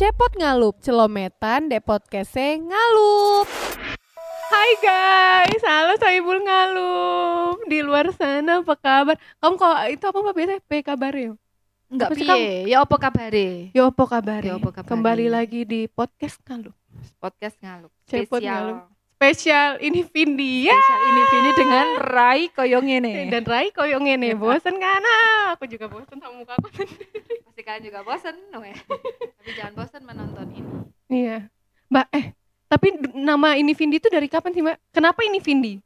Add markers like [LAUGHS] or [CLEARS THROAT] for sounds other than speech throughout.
Cepot ngalup, celometan de podcast ngalup. Hai guys, halo saya Ibul ngalup. Di luar sana apa kabar? Kamu kok itu apa Mbak biasa P kabar ya? Enggak piye, ya apa kabare? Yo apa kabar? Apa kabare? Kembali lagi di podcast ngalup. Podcast ngalup. Cepot Spesial. ngalup. Spesial ini Vindi ya. Spesial ini ini dengan Rai koyong ini. [LAUGHS] Dan Rai koyo ngene, bosen kan? Ah, Aku juga bosen sama muka aku sendiri. [LAUGHS] Pasti kalian juga bosen dong ya. Tapi jangan bosen menonton ini. Iya. Mbak, eh, tapi nama ini Vindi itu dari kapan sih, Mbak? Kenapa ini Vindi?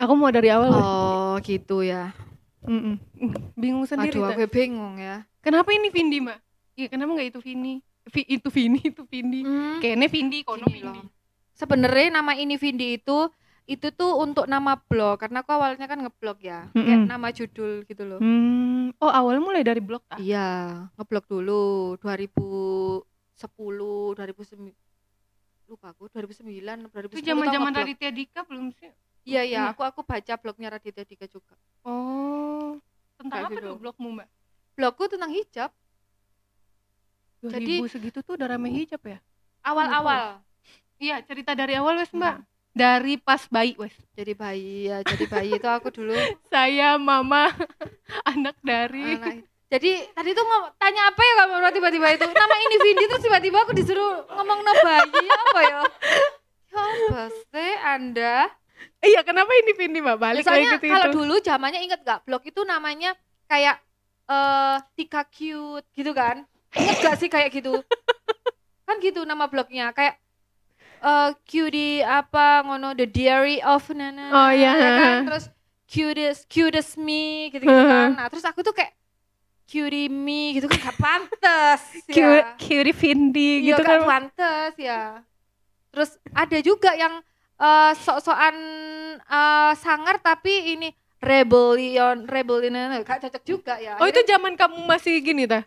Aku mau dari awal. Oh, gitu ya. Mm-mm. Mm, Bingung sendiri. Aduh, aku bingung ya. Kenapa ini Vindi, Mbak? Iya, kenapa nggak itu Vini? Vi- itu Vini, itu Vindi. Hmm, Kayaknya Vindi, kono Vindi. Sebenarnya nama ini Vindi itu itu tuh untuk nama blog karena aku awalnya kan ngeblog ya. Kayak Mm-mm. nama judul gitu loh. Hmm, oh awalnya mulai dari blog ah? Iya, ngeblog dulu 2010, 2009 lupa aku 2009 2010 Itu zaman-zaman ngeblog. Raditya Dika belum sih? Iya iya, Iya. aku aku baca blognya Raditya Dika juga. Oh, tentang Kayak apa gitu. tuh blogmu, Mbak? Blogku tentang hijab 2000 Jadi- segitu tuh udah rame hijab ya? awal-awal. Iya, cerita dari awal wes, Mbak. Hmm. Dari pas bayi wes. Jadi bayi ya, jadi bayi itu aku dulu [LAUGHS] Saya mama [LAUGHS] anak dari anak. Jadi tadi tuh ngom- tanya apa ya kamu tiba-tiba itu nama ini Vindi terus tiba-tiba aku disuruh ngomong no bayi apa ya? Ya apa sih Anda? Iya, kenapa ini Vindi, Mbak? Balik lagi Misalnya ke kalau dulu zamannya inget gak blog itu namanya kayak eh Tika Cute gitu kan? Ingat gak sih kayak gitu? kan gitu nama blognya kayak eh cutie apa ngono the diary of nana Oh, iya. ya kan? terus cutest cutest me gitu, -gitu kan nah terus aku tuh kayak cutie me gitu kan gak pantes [LAUGHS] Cute, ya cutie Vindi Iya, gitu gak kan. pantes ya terus ada juga yang eh, sok-sokan eh, sangar tapi ini rebellion rebellion gak cocok juga ya Oh, itu zaman kamu masih gini tah?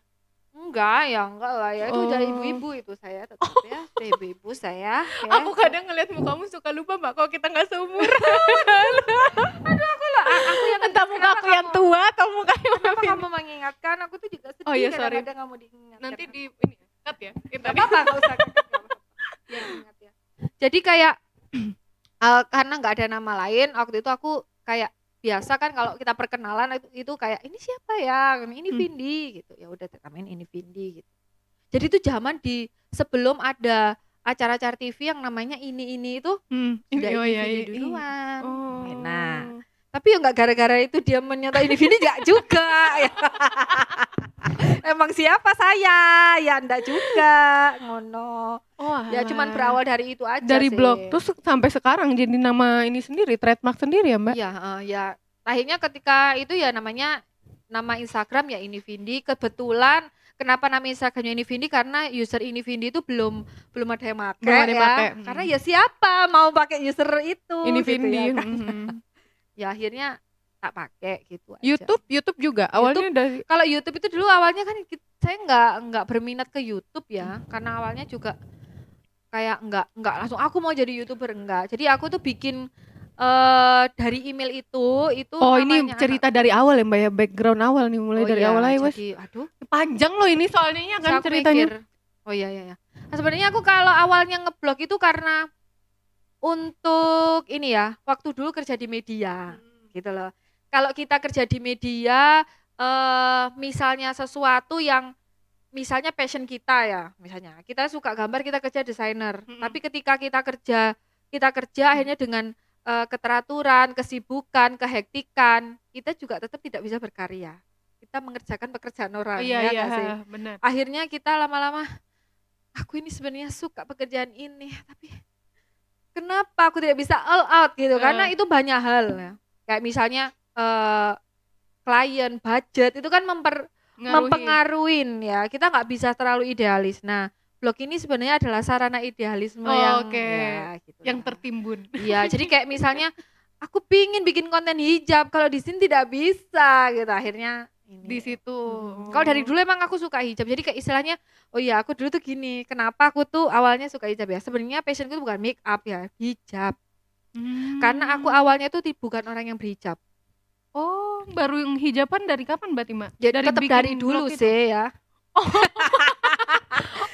Enggak ya enggak lah ya itu dari Oh. ibu-ibu itu saya tetap ya ibu-ibu saya ya. Aku kadang ngeliat mukamu suka lupa, Mbak, kalau kita nggak seumuran. [LAUGHS] aku lah aku yang Entah muka aku yang kamu- tua atau muka yang kenapa kamu mengingatkan aku tuh juga sedih Oh, iya, sorry. kadang-kadang kamu diingatkan Nanti di ini cut ya. Kita apa-apa, gak usah cut. Biar ingat ya. Jadi kayak [CLEARS THROAT] eh, karena nggak ada nama lain, waktu itu aku kayak biasa kan kalau kita perkenalan itu, itu kayak ini siapa ya, ini Hmm. Vindi gitu. Ya udah namain ini Vindi gitu. Jadi itu zaman di sebelum ada acara-acara TV yang namanya ini ini itu Hmm, sudah oh, ini iya, Vindi iya. duluan. Oh. Nah, Tapi ya nggak gara-gara itu dia menyata ini Vindi nggak juga. [LAUGHS] Emang siapa saya? Ya enggak juga. Ngono. Oh, Ya cuman berawal dari itu aja dari sih. blog terus sampai sekarang jadi nama ini sendiri, trademark sendiri ya, Mbak? Iya, eh, ya. Akhirnya ketika itu ya namanya nama Instagram ya ini Vindi. Kebetulan kenapa nama Instagramnya ini Vindi karena user ini Vindi itu belum belum ada yang pakai ya. pakai. Hmm. Karena ya siapa mau pakai user itu? ini gitu Vindi. ya, kan. mhm. Ya akhirnya tak pakai gitu aja. YouTube, YouTube juga. Awalnya dari Kalau YouTube itu dulu awalnya kan saya nggak nggak berminat ke YouTube ya, karena awalnya juga kayak nggak nggak langsung aku mau jadi youtuber enggak. Jadi aku tuh bikin eh dari email itu itu Oh, ini namanya cerita dari awal ya, Mbak ya, background awal nih, mulai Oh dari iya, awal aja, aduh Panjang loh ini soalnya ya kan ceritanya. mikir, oh iya iya iya nah, sebenarnya aku kalau awalnya ngeblog itu karena untuk ini ya waktu dulu kerja di media gitu loh kalau kita kerja di media eh misalnya sesuatu yang misalnya passion kita ya misalnya kita suka gambar kita kerja desainer Mm-mm. tapi ketika kita kerja kita kerja akhirnya dengan eh, keteraturan kesibukan kehektikan kita juga tetap tidak bisa berkarya kita mengerjakan pekerjaan orang Iya, ya iya, sih? benar. akhirnya kita lama-lama aku ini sebenarnya suka pekerjaan ini tapi kenapa aku tidak bisa all out gitu Eh. karena itu banyak hal ya kayak misalnya eh klien budget itu kan memper Ngaruhi. mempengaruhin ya kita nggak bisa terlalu idealis nah blog ini sebenarnya adalah sarana idealisme Oh, yang oke. ya, gitu yang lah. tertimbun. Iya, jadi kayak misalnya [LAUGHS] aku pingin bikin konten hijab, kalau di sini tidak bisa gitu. Akhirnya ini. Di situ. Hmm. Kalau dari dulu emang aku suka hijab. Jadi kayak istilahnya, oh iya aku dulu tuh gini, kenapa aku tuh awalnya suka hijab ya? Sebenarnya passionku tuh bukan make up ya, hijab. Hmm. Karena aku awalnya tuh bukan orang yang berhijab. Oh, baru yang hijaban dari kapan Mbak Tima? Jadi tetap bikin dari dulu sih ya. [LAUGHS]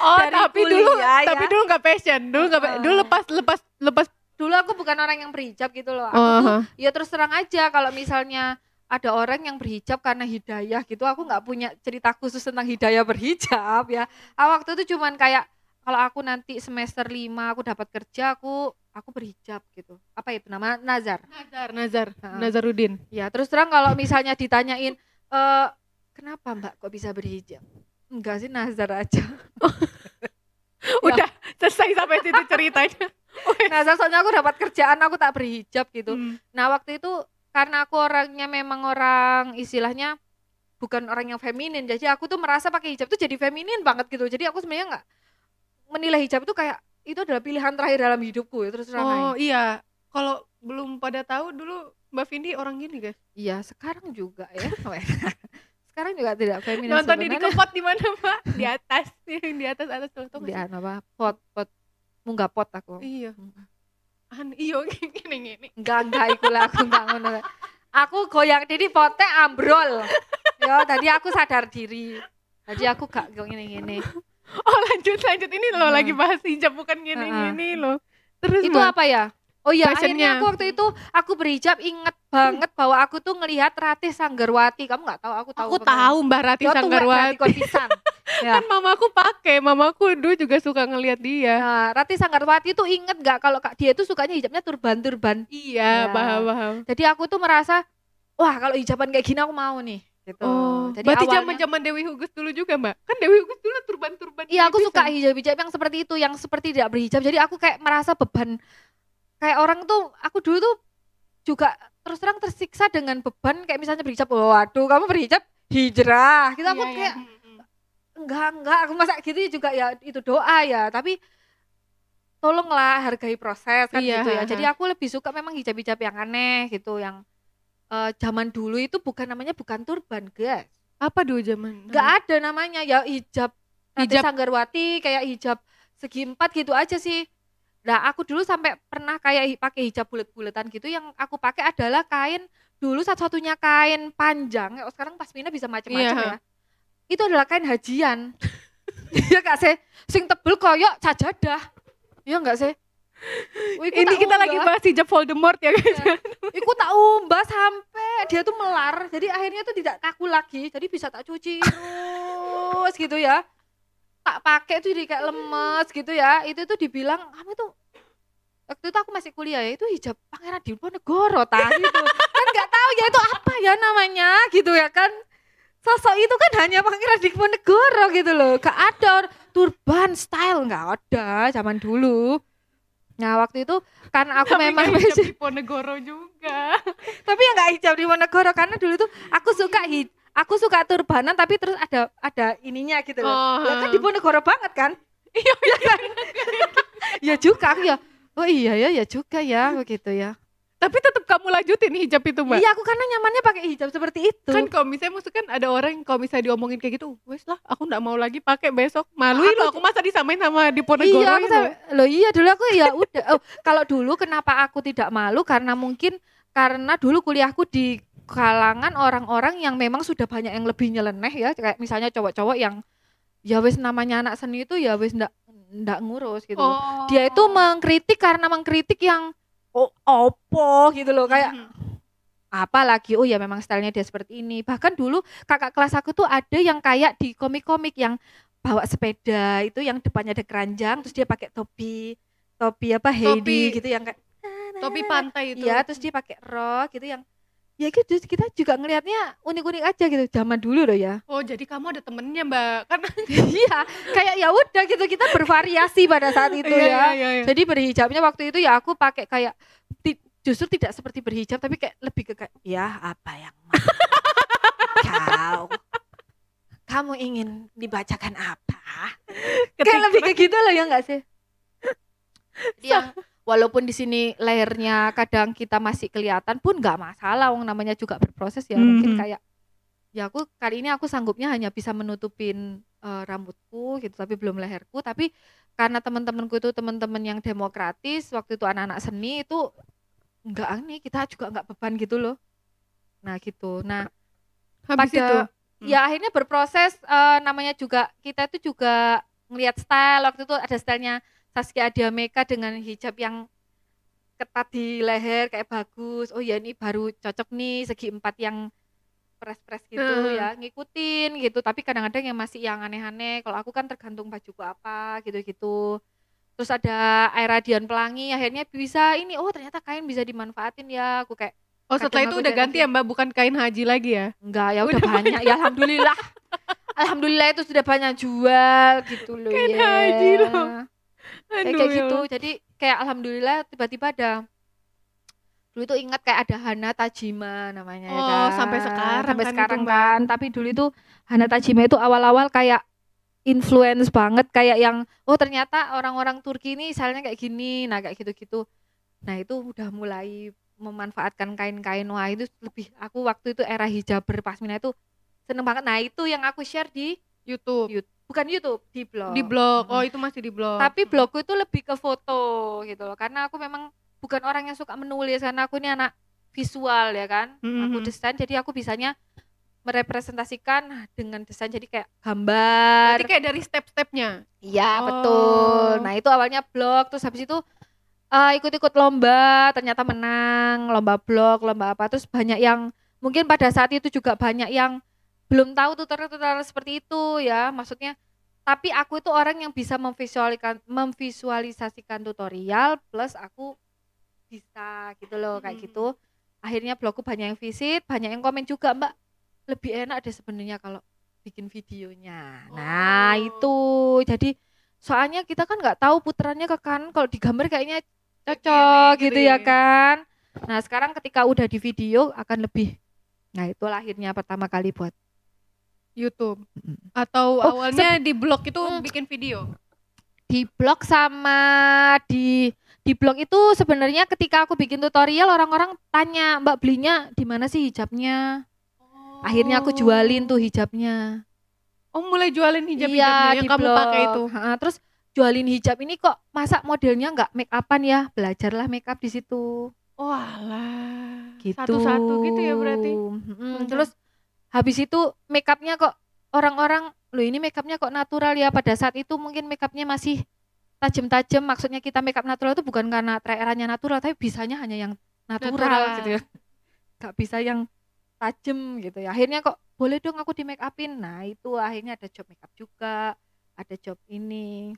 dari tapi dulu ya. tapi dulu nggak passion dulu nggak Oh. dulu lepas lepas lepas dulu aku bukan orang yang berhijab gitu loh aku Oh, tuh huh. ya terus terang aja kalau misalnya ada orang yang berhijab karena hidayah gitu. Aku nggak punya cerita khusus tentang hidayah berhijab ya. Ah, waktu itu cuman kayak kalau aku nanti semester 5 aku dapat kerja aku aku berhijab gitu. Apa itu nama? Nazar. Nazar Nazar. Ha. Nazarudin. Ya terus terang kalau misalnya ditanyain eh kenapa mbak kok bisa berhijab? Enggak sih nazar aja. [LAUGHS] Udah selesai sampai situ ceritanya. [LAUGHS] Nazar soalnya aku dapat kerjaan aku tak berhijab gitu. Hmm. Nah waktu itu karena aku orangnya memang orang istilahnya bukan orang yang feminin, jadi aku tuh merasa pakai hijab tuh jadi feminin banget gitu. Jadi aku sebenarnya nggak menilai hijab itu kayak itu adalah pilihan terakhir dalam hidupku ya terus terang oh iya. Kalau belum pada tahu dulu Mbak Vindi orang gini guys. Iya sekarang juga ya. [LAUGHS] sekarang juga tidak feminin nonton di kepot di mana Mbak? Di atas. [LAUGHS] Di atas atas tuh tuh di apa pot pot. Munggah pot aku. iya An iyo [LAUGHS] gini gini Enggak enggak iku lah aku enggak ngono. Aku goyang diri pote ambrol. Ya tadi aku sadar diri. Tadi aku gak gini gini. oh lanjut lanjut ini loh Hmm. lagi bahas hijab bukan gini gini loh terus itu apa ya? Oh iya, akhirnya aku waktu itu aku berhijab inget banget bahwa aku tuh ngelihat Ratih Sanggarwati. Kamu nggak tahu? Aku tahu. aku tahu Mbak Rati Ya, tuh Sanggarwati pisan. [LAUGHS] ya. kan mamaku pakai mamaku dulu juga suka ngelihat dia Nah, Ratih Sanggarwati tuh inget nggak kalau Kak dia tuh sukanya hijabnya turban-turban. iya Ya. paham paham Jadi aku tuh merasa, wah kalau hijaban kayak gini aku mau nih. Gitu. oh Jadi berarti awalnya- zaman zaman Dewi Hugus dulu juga Mbak kan Dewi Hugus dulu turban turban Iya aku suka hijab-hijab yang seperti itu, yang seperti tidak berhijab. Jadi aku kayak merasa beban kayak orang tuh aku dulu tuh juga terus terang tersiksa dengan beban kayak misalnya berhijab. Oh, waduh, kamu berhijab hijrah. Kita aku Iya, kayak iya. enggak enggak aku masa gitu juga ya itu doa ya, tapi tolonglah hargai proses kan Iya, gitu ya. ha, Jadi aku lebih suka memang hijab-hijab yang aneh gitu yang eh, zaman dulu itu bukan namanya bukan turban, guys. apa dulu zaman nggak ada namanya ya hijab Hijab. Sanggarwati kayak hijab segi empat gitu aja sih nah aku dulu sampai pernah kayak pakai hijab bulat-bulatan gitu yang aku pakai adalah kain dulu satu-satunya kain panjang ya sekarang pasmina bisa macam-macam Iya. ya itu adalah kain hajian [LAUGHS] Iya gak sih sing tebel koyok sajadah iya gak sih Wih, ini kita lagi unggah. bahas hijab Voldemort ya guys Iku tak umbah sampai dia tuh melar. Jadi akhirnya tuh tidak kaku lagi. Jadi bisa tak cuci terus gitu ya. Pakai tuh jadi kayak lemes gitu ya. Itu tuh dibilang kamu tuh waktu itu aku masih kuliah ya itu hijab Pangeran Diponegoro tah gitu. kan nggak tahu ya itu apa ya namanya gitu ya kan. Sosok itu kan hanya Pangeran Diponegoro gitu loh. Gak ada turban style nggak ada zaman dulu. Nah waktu itu karena aku Tapi memang hijab di Ponegoro juga tapi ya nggak hijab di Monegoro karena dulu tuh aku suka hi aku suka turbanan tapi terus ada ada ininya gitu loh. Oh, Lah kan banget kan? [LAUGHS] Iya kan? [LAUGHS] ya juga aku ya. Oh iya ya ya juga ya begitu ya. tapi tetap kamu lanjutin hijab itu mbak Iya aku karena nyamannya pakai hijab seperti itu. kan kalau misalnya maksudnya kan ada orang yang kalau misalnya diomongin kayak gitu wes lah aku nggak mau lagi pakai besok malu loh aku masa disamain sama di Ponegoro iya, aku itu. loh iya dulu aku ya udah. Oh, kalau dulu kenapa aku tidak malu karena mungkin karena dulu kuliahku di kalangan orang-orang yang memang sudah banyak yang lebih nyeleneh ya, kayak misalnya cowok-cowok yang ya wes namanya anak seni itu ya wes ndak ndak ngurus gitu. oh. Dia itu mengkritik karena mengkritik yang oh opo gitu loh kayak Mhm. apa lagi oh ya memang stylenya dia seperti ini bahkan dulu kakak kelas aku tuh ada yang kayak di komik-komik yang bawa sepeda itu yang depannya ada keranjang terus dia pakai topi topi apa Heidi Topi- gitu yang kayak topi pantai itu iya terus dia pakai rok gitu yang ya gitu kita juga ngelihatnya unik-unik aja gitu zaman dulu loh ya. Oh jadi kamu ada temennya mbak. [LAUGHS] Kan iya kayak ya udah gitu kita bervariasi pada saat [LAUGHS] itu Iya, ya. iya, iya, iya. jadi berhijabnya waktu itu ya aku pakai kayak ti- justru tidak seperti berhijab tapi kayak lebih ke kayak ya apa yang mau kau? Kamu ingin dibacakan apa? Kayak lebih kayak gitu loh ya enggak sih? Yang walaupun di sini layernya kadang kita masih kelihatan pun nggak masalah wong namanya juga berproses ya mungkin Mhm. kayak ya aku kali ini aku sanggupnya hanya bisa menutupin eh, rambutku gitu tapi belum leherku tapi karena teman-temanku itu teman-teman yang demokratis waktu itu anak-anak seni itu nggak aneh kita juga nggak beban gitu loh nah gitu nah habis pada- itu Hmm. ya akhirnya berproses eh, namanya juga kita itu juga ngelihat style waktu itu ada stylenya Saskia Adiameka dengan hijab yang ketat di leher kayak bagus. Oh ya ini baru cocok nih segi empat yang press-press gitu Heeh. ya ngikutin gitu. Tapi kadang-kadang yang masih yang aneh-aneh. Kalau aku kan tergantung bajuku apa gitu-gitu. Terus ada air radian pelangi akhirnya bisa ini oh ternyata kain bisa dimanfaatin ya. Aku kayak Oh setelah itu udah ganti ya mbak, bukan kain haji lagi ya? enggak ya udah, Udah banyak. ya alhamdulillah. Alhamdulillah itu sudah banyak jual gitu loh Kain ya haji loh. Kayak, Aduh, kayak ya gitu. Allah. jadi kayak alhamdulillah tiba-tiba ada dulu itu ingat kayak ada Hana Tajima namanya ya Oh, kan. sampai sekarang sampai kan itu, sekarang Mbak. kan. Tapi dulu itu Hana Tajima itu awal-awal kayak influence banget. Kayak yang oh ternyata orang-orang Turki ini misalnya kayak gini. Nah kayak gitu-gitu. Nah itu udah mulai memanfaatkan kain-kain wah itu lebih aku waktu itu era hijaber pasmina itu seneng banget. Nah itu yang aku share di YouTube. YouTube bukan YouTube di blog Di blog. Oh itu masih di blog. tapi blogku itu lebih ke foto gitu loh karena aku memang bukan orang yang suka menulis karena aku ini anak visual ya kan aku desain jadi aku bisanya merepresentasikan dengan desain jadi kayak gambar Berarti kayak dari step-stepnya. iya Oh. betul nah itu awalnya blog terus habis itu eh, ikut-ikut lomba ternyata menang lomba blog lomba apa terus banyak yang mungkin pada saat itu juga banyak yang belum tahu tutorial-tutorial seperti itu ya maksudnya tapi aku itu orang yang bisa memvisualikan memvisualisasikan tutorial plus aku bisa gitu loh kayak Hmm. gitu akhirnya blogku banyak yang visit banyak yang komen juga mbak lebih enak deh sebenarnya kalau bikin videonya nah Oh. itu jadi soalnya kita kan nggak tahu putarannya ke kanan kalau digambar kayaknya Kayak cocok gitu gitu ya ya. kan nah sekarang ketika udah di video akan lebih nah itu lahirnya pertama kali buat YouTube. Atau Oh, awalnya di blog itu Hmm. bikin video. di blog sama di di blog itu sebenarnya ketika aku bikin tutorial orang-orang tanya mbak belinya di mana sih hijabnya akhirnya aku jualin tuh hijabnya Oh mulai jualin hijab-hijabnya iya yang di kamu blog. pakai itu. Ha, terus jualin hijab ini kok masa modelnya nggak make upan ya belajarlah make up di situ Oh alah. gitu Satu-satu gitu ya berarti. Mhm. terus habis itu make upnya kok orang-orang loh ini make upnya kok natural ya? Pada saat itu mungkin make upnya masih tajam-tajam. Maksudnya kita make up natural itu bukan karena trairannya natural tapi bisanya hanya yang natural, Natural. gitu ya. [LAUGHS] Nggak bisa yang tajam gitu ya. Akhirnya kok boleh dong aku di make upin nah itu akhirnya ada job make up juga ada job ini.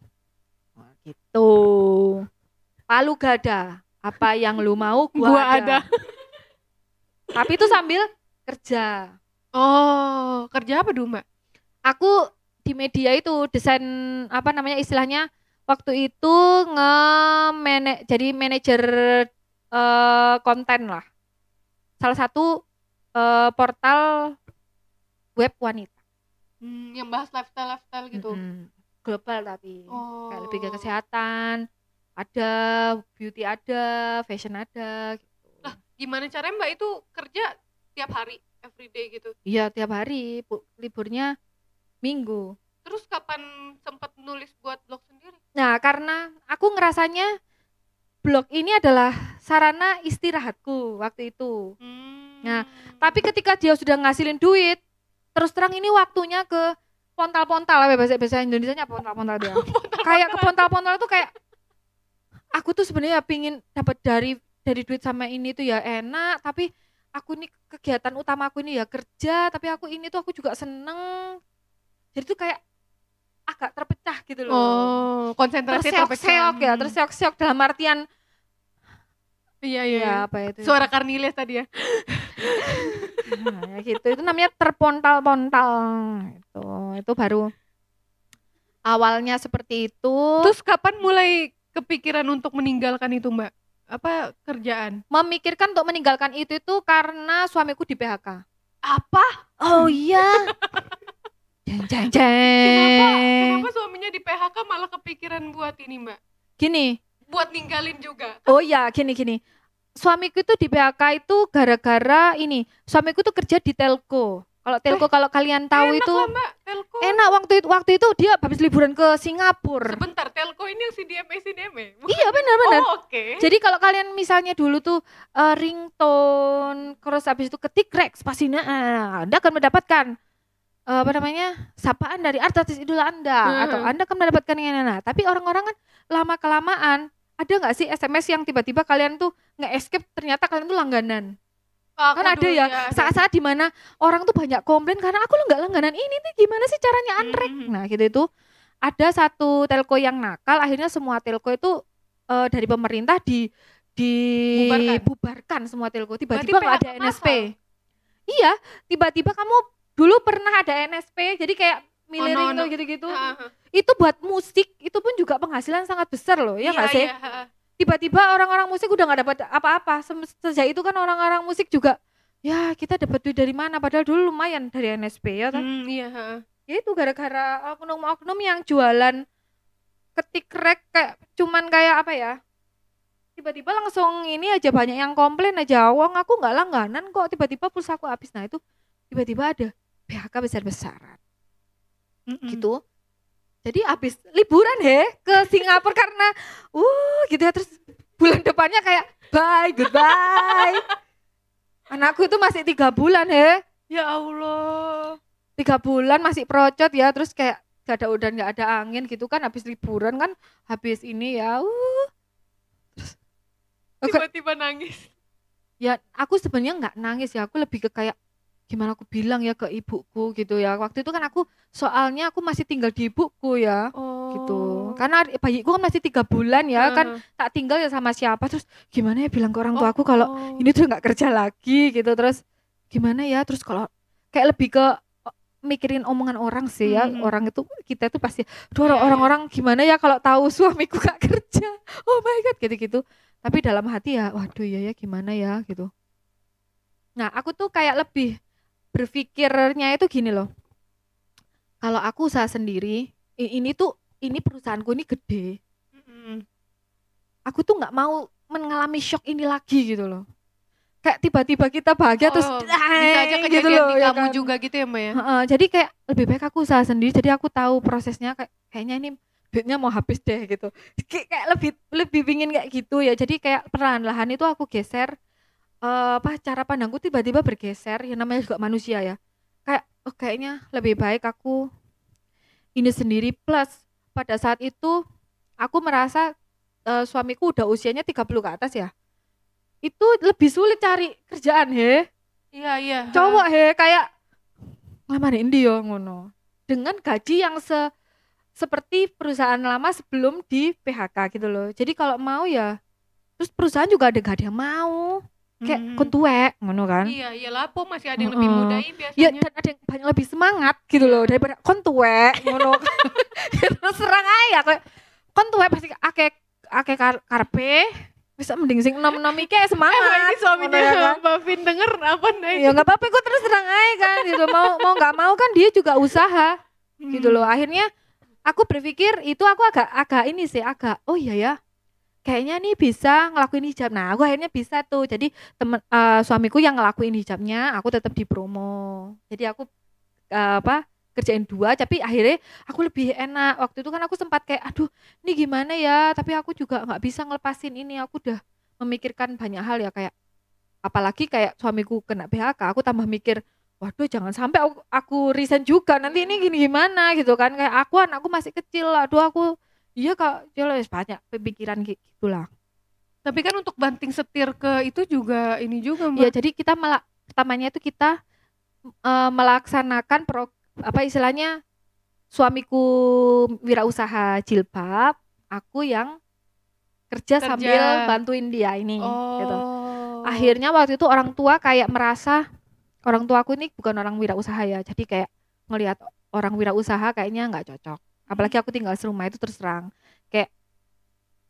Gitu. Palu gada apa yang lu mau gua, Gua ada. ada. tapi itu sambil kerja Oh, kerja apa dulu, Mbak? aku di media itu desain apa namanya istilahnya waktu itu nge jadi manajer eh, konten lah salah satu eh, portal web wanita Hmm, yang bahas lifestyle lifestyle gitu. Mm-mm. global tapi Oh. kayak lebih ke kesehatan ada beauty ada fashion ada gitu. Gimana caranya Mbak itu kerja tiap hari, everyday gitu? iya tiap hari liburnya minggu Terus kapan sempat nulis buat blog sendiri? Nah, karena aku ngerasanya blog ini adalah sarana istirahatku waktu itu. Hmm. Nah, Tapi ketika dia sudah ngasilin duit, terus terang ini waktunya ke pontal-pontal, apa bahasa bahasa Indonesia apa pontal-pontal dia. [LAUGHS] kayak ke pontal-pontal tuh kayak aku tuh sebenarnya pingin dapat dari dari duit sama ini tuh ya enak, tapi aku nih kegiatan utama aku ini ya kerja, tapi aku ini tuh aku juga seneng. Jadi tuh kayak agak terpecah gitu loh Oh, konsentrasi terseok-seok ya, terseok-seok dalam artian Iya, iya. ya iya. apa itu? Suara Karniles tadi ya. Nah, ya gitu. Itu namanya terpontal-pontal. Itu itu baru awalnya seperti itu. Terus kapan mulai kepikiran untuk meninggalkan itu, Mbak? Apa kerjaan? memikirkan untuk meninggalkan itu itu karena suamiku di PHK. Apa? Oh iya. [LAUGHS] jeng jeng Kenapa? jeng. Kenapa suaminya di PHK malah kepikiran buat ini, Mbak? Gini, Buat ninggalin juga. oh iya gini gini. Suamiku itu di PHK itu gara-gara ini. Suamiku tuh kerja di telco. Kalau telco kalau kalian tahu Enak itu lah, Mbak. Telco. enak waktu itu waktu itu dia habis liburan ke Singapura. Sebentar, Telco ini yang CDMA CDMA. Iya benar-benar. Oh, oke. Jadi kalau kalian misalnya dulu tuh eh, ringtone, terus habis itu ketik Rex pasti nah, Anda akan mendapatkan eh, apa namanya sapaan dari artis idola anda Hmm. atau anda akan mendapatkan yang nah tapi orang-orang kan lama kelamaan ada nggak sih SMS yang tiba-tiba kalian tuh nge-escape ternyata kalian tuh langganan Aku kan ada ya ada. saat-saat di mana orang tuh banyak komplain karena aku lo nggak langganan ini nih gimana sih caranya untrack Mhm. nah gitu itu. Ada satu telco yang nakal akhirnya semua telco itu eh, dari pemerintah di dibubarkan semua telco. Tiba-tiba nggak ada NSP iya tiba-tiba kamu dulu pernah ada NSP jadi kayak miliring Oh, no, no. gitu-gitu. Itu buat musik itu pun juga penghasilan sangat besar loh ya Iya, nggak sih? iya, ha. Tiba-tiba orang-orang musik udah nggak dapat apa-apa. Sejak itu kan orang-orang musik juga ya kita dapat duit dari mana? Padahal dulu lumayan dari NSP ya kan Hmm, iya, ya itu gara-gara oknum-oknum yang jualan ketik rek kayak cuman kayak apa ya tiba-tiba langsung ini aja banyak yang komplain aja wong aku nggak langganan kok tiba-tiba pulsa aku habis. Nah itu tiba-tiba ada PHK besar-besaran. Mm-mm. gitu jadi habis liburan he ke Singapura karena uh gitu ya terus bulan depannya kayak bye goodbye [LAUGHS] anakku itu masih tiga bulan he Ya Allah. tiga bulan masih procot ya terus kayak gak ada udan gak ada angin gitu kan habis liburan kan habis ini ya uh. Tiba-tiba nangis. ya aku sebenarnya nggak nangis ya aku lebih ke kayak gimana aku bilang ya ke ibuku gitu ya. Waktu itu kan aku soalnya aku masih tinggal di ibuku ya. Oh. gitu karena bayiku kan masih tiga bulan ya kan Ha, ha. tak tinggal ya sama siapa. Terus gimana ya bilang ke orang Oh, tua aku kalau oh. ini tuh nggak kerja lagi gitu. Terus gimana ya? Terus kalau kayak lebih ke oh, mikirin omongan orang sih ya. Mhm. orang itu kita itu pasti Duh, Iya, iya. orang-orang gimana ya kalau tahu suamiku gak kerja? [LAUGHS] Oh my god gitu-gitu. Tapi dalam hati ya waduh ya ya gimana ya? Gitu. Nah aku tuh kayak lebih berpikirnya itu gini loh. Kalau aku usaha sendiri ini tuh ini perusahaanku ini gede. Aku tuh nggak mau mengalami shock ini lagi gitu loh. Kayak tiba-tiba kita bahagia terus Oh, bisa aja "Dang," kejadian gitu loh, di ya kamu kan. juga gitu ya, Mbak ya? Heeh, jadi kayak lebih baik aku usaha sendiri. Jadi aku tahu prosesnya kayak kayaknya ini duitnya mau habis deh gitu. Kayak, kayak lebih lebih pingin kayak gitu ya. Jadi kayak perlahan-lahan itu aku geser eh, apa cara pandangku tiba-tiba bergeser yang namanya juga manusia ya. Kayak oh kayaknya lebih baik aku ini sendiri. Plus pada saat itu aku merasa eh, suamiku udah usianya 30 ke atas ya. Itu lebih sulit cari kerjaan he. Iya, iya. cowok he kayak ngelamarin dia ngono. Dengan gaji yang se seperti perusahaan lama sebelum di PHK gitu loh. Jadi kalau mau ya terus perusahaan juga ada gak ada yang mau kayak kon tuwek ngono kan Iya, iya lapo masih ada yang lebih Heeh. mudain biasanya. ya dan ada yang banyak lebih semangat gitu loh daripada kon tuwek ngono [LAUGHS] [LAUGHS] terus serang aja kayak kon tuwek pasti akeh akeh kar karpe bisa mending sing nom-nom iki Eh, semangat Mbak, ini suaminya ya kan. Mbak Vin denger apa nih? ya nggak apa-apa gue terus terang aja kan gitu mau mau nggak mau kan dia juga usaha gitu Hmm. loh akhirnya aku berpikir itu aku agak agak ini sih agak oh iya ya kayaknya nih bisa ngelakuin hijab. Nah aku akhirnya bisa tuh. Jadi temen eh, suamiku yang ngelakuin hijabnya aku tetap di promo. Jadi aku eh, apa kerjain dua tapi akhirnya aku lebih enak. Waktu itu kan aku sempat kayak aduh ini gimana ya? Tapi aku juga nggak bisa ngelepasin ini. Aku udah memikirkan banyak hal ya kayak apalagi kayak suamiku kena PHK aku tambah mikir waduh jangan sampai aku, aku resign juga. Nanti ini gini gimana? Gitu kan. Kayak aku anakku masih kecil. Aduh aku iya kak jelas banyak pemikiran kayak gitulah Tapi kan untuk banting setir ke itu juga ini juga, Mbak. ya jadi kita malah pertamanya itu kita eh, melaksanakan pro apa istilahnya suamiku wirausaha jilbab aku yang kerja, Kerja. sambil bantuin dia ini oh. gitu akhirnya waktu itu orang tua kayak merasa orang tua aku ini bukan orang wirausaha ya jadi kayak ngelihat orang wirausaha kayaknya nggak cocok apalagi aku tinggal serumah itu terus terang. Kayak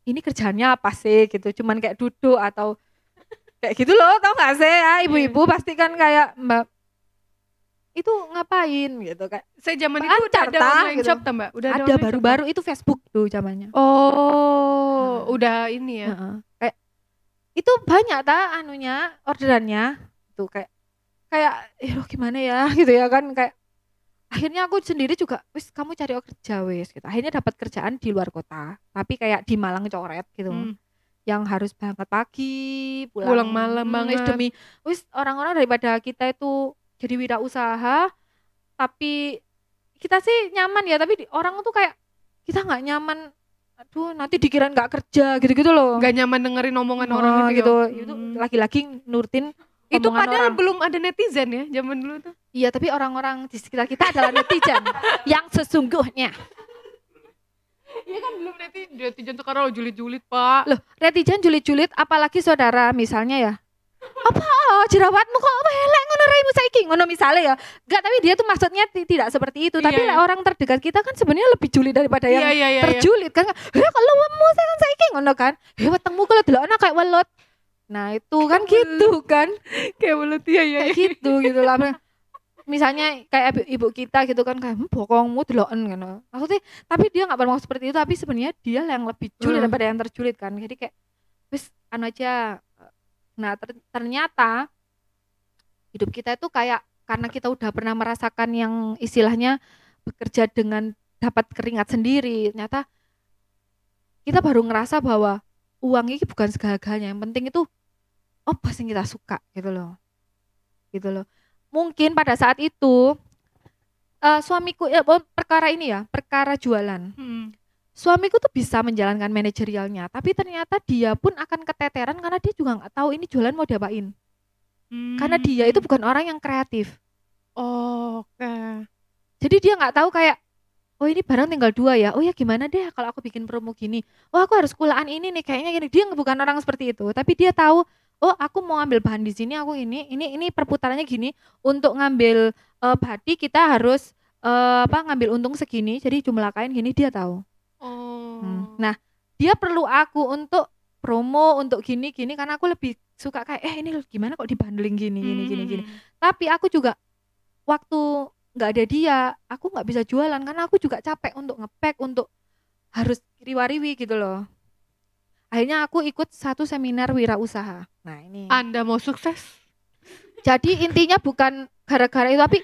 ini kerjanya apa sih? Gitu. Cuman kayak duduk atau [LAUGHS] kayak gitu loh tau gak sih? Ya ibu-ibu pasti kan kayak mbak itu ngapain? Gitu kayak Saya zaman itu udah ada ta, online gitu. shop, Mbak? Udah ada baru-baru itu Facebook tuh zamannya? Oh, Nah. udah ini ya. Kayak itu banyak ta anunya orderannya? Tuh kayak kayak ya gimana ya? [LAUGHS] Gitu ya kan kayak akhirnya aku sendiri juga wis kamu cari kerja wis gitu akhirnya dapat kerjaan di luar kota tapi kayak di Malang coret gitu Hmm. yang harus berangkat pagi pulang, Pulang malam Hmm, wis banget. demi wis orang-orang daripada kita itu jadi wirausaha tapi kita sih nyaman ya tapi di- orang tuh kayak kita nggak nyaman aduh nanti dikira nggak kerja gitu-gitu loh Gak nyaman dengerin omongan Nah, orang gitu, gitu itu Hmm. laki-laki nurutin Itu padahal orang. belum ada netizen ya zaman dulu tuh. Iya tapi orang-orang di sekitar kita adalah netizen [LAUGHS] yang sesungguhnya. Iya kan belum netizen. Netizen sekarang julid-julid, Pak. loh netizen julid-julid apalagi saudara misalnya ya. Apa? Jerawatmu kok elek ngono raimu saiki. Ngono misalnya ya. Enggak tapi dia tuh maksudnya ti- tidak seperti itu. Tapi Iya, lah orang terdekat kita kan sebenarnya lebih julid daripada yang Iya, iya, iya. iya. terjulit kan ya kalau wemu saya kan saiki? Ngono kan. Ya wetengmu kalau delokna kayak welut. Nah itu kan gitu kan. Kayak belut iya iya. kayak gitu gitu lah misalnya kayak ibu, ibu kita gitu kan kayak "Hmm, bokongmu deloken gitu. Maksudnya tapi dia nggak bermaksud seperti itu tapi sebenarnya dia yang lebih julid Hmm. daripada yang terjulit kan. Jadi kayak wis anu aja. Nah ter- ternyata hidup kita itu kayak karena kita udah pernah merasakan yang istilahnya bekerja dengan dapat keringat sendiri ternyata kita baru ngerasa bahwa uang ini bukan segala-galanya. Yang penting itu apa sih kita suka gitu loh. Gitu loh mungkin pada saat itu eh, suamiku ya oh, perkara ini ya perkara jualan. Hmm. suamiku tuh bisa menjalankan manajerialnya tapi ternyata dia pun akan keteteran karena dia juga nggak tahu ini jualan mau diapain. Karena dia itu bukan orang yang kreatif. Oh, Oke. jadi dia nggak tahu kayak oh ini barang tinggal dua ya? Oh ya gimana deh kalau aku bikin promo gini? Oh aku harus kulaan ini nih kayaknya gini dia bukan orang seperti itu tapi dia tahu oh aku mau ambil bahan di sini aku ini ini ini perputarannya gini untuk ngambil eh, badi kita harus eh, apa ngambil untung segini jadi jumlah kain gini dia tahu Oh. Hmm. Nah, dia perlu aku untuk promo untuk gini gini karena aku lebih suka kayak eh ini gimana kok dibundling gini gini gini gini. Hmm. Tapi aku juga waktu nggak ada dia, aku nggak bisa jualan karena aku juga capek untuk ngepack untuk harus riwariwi gitu loh. Akhirnya aku ikut satu seminar wirausaha. Nah, ini. Anda mau sukses? Jadi intinya bukan gara-gara itu tapi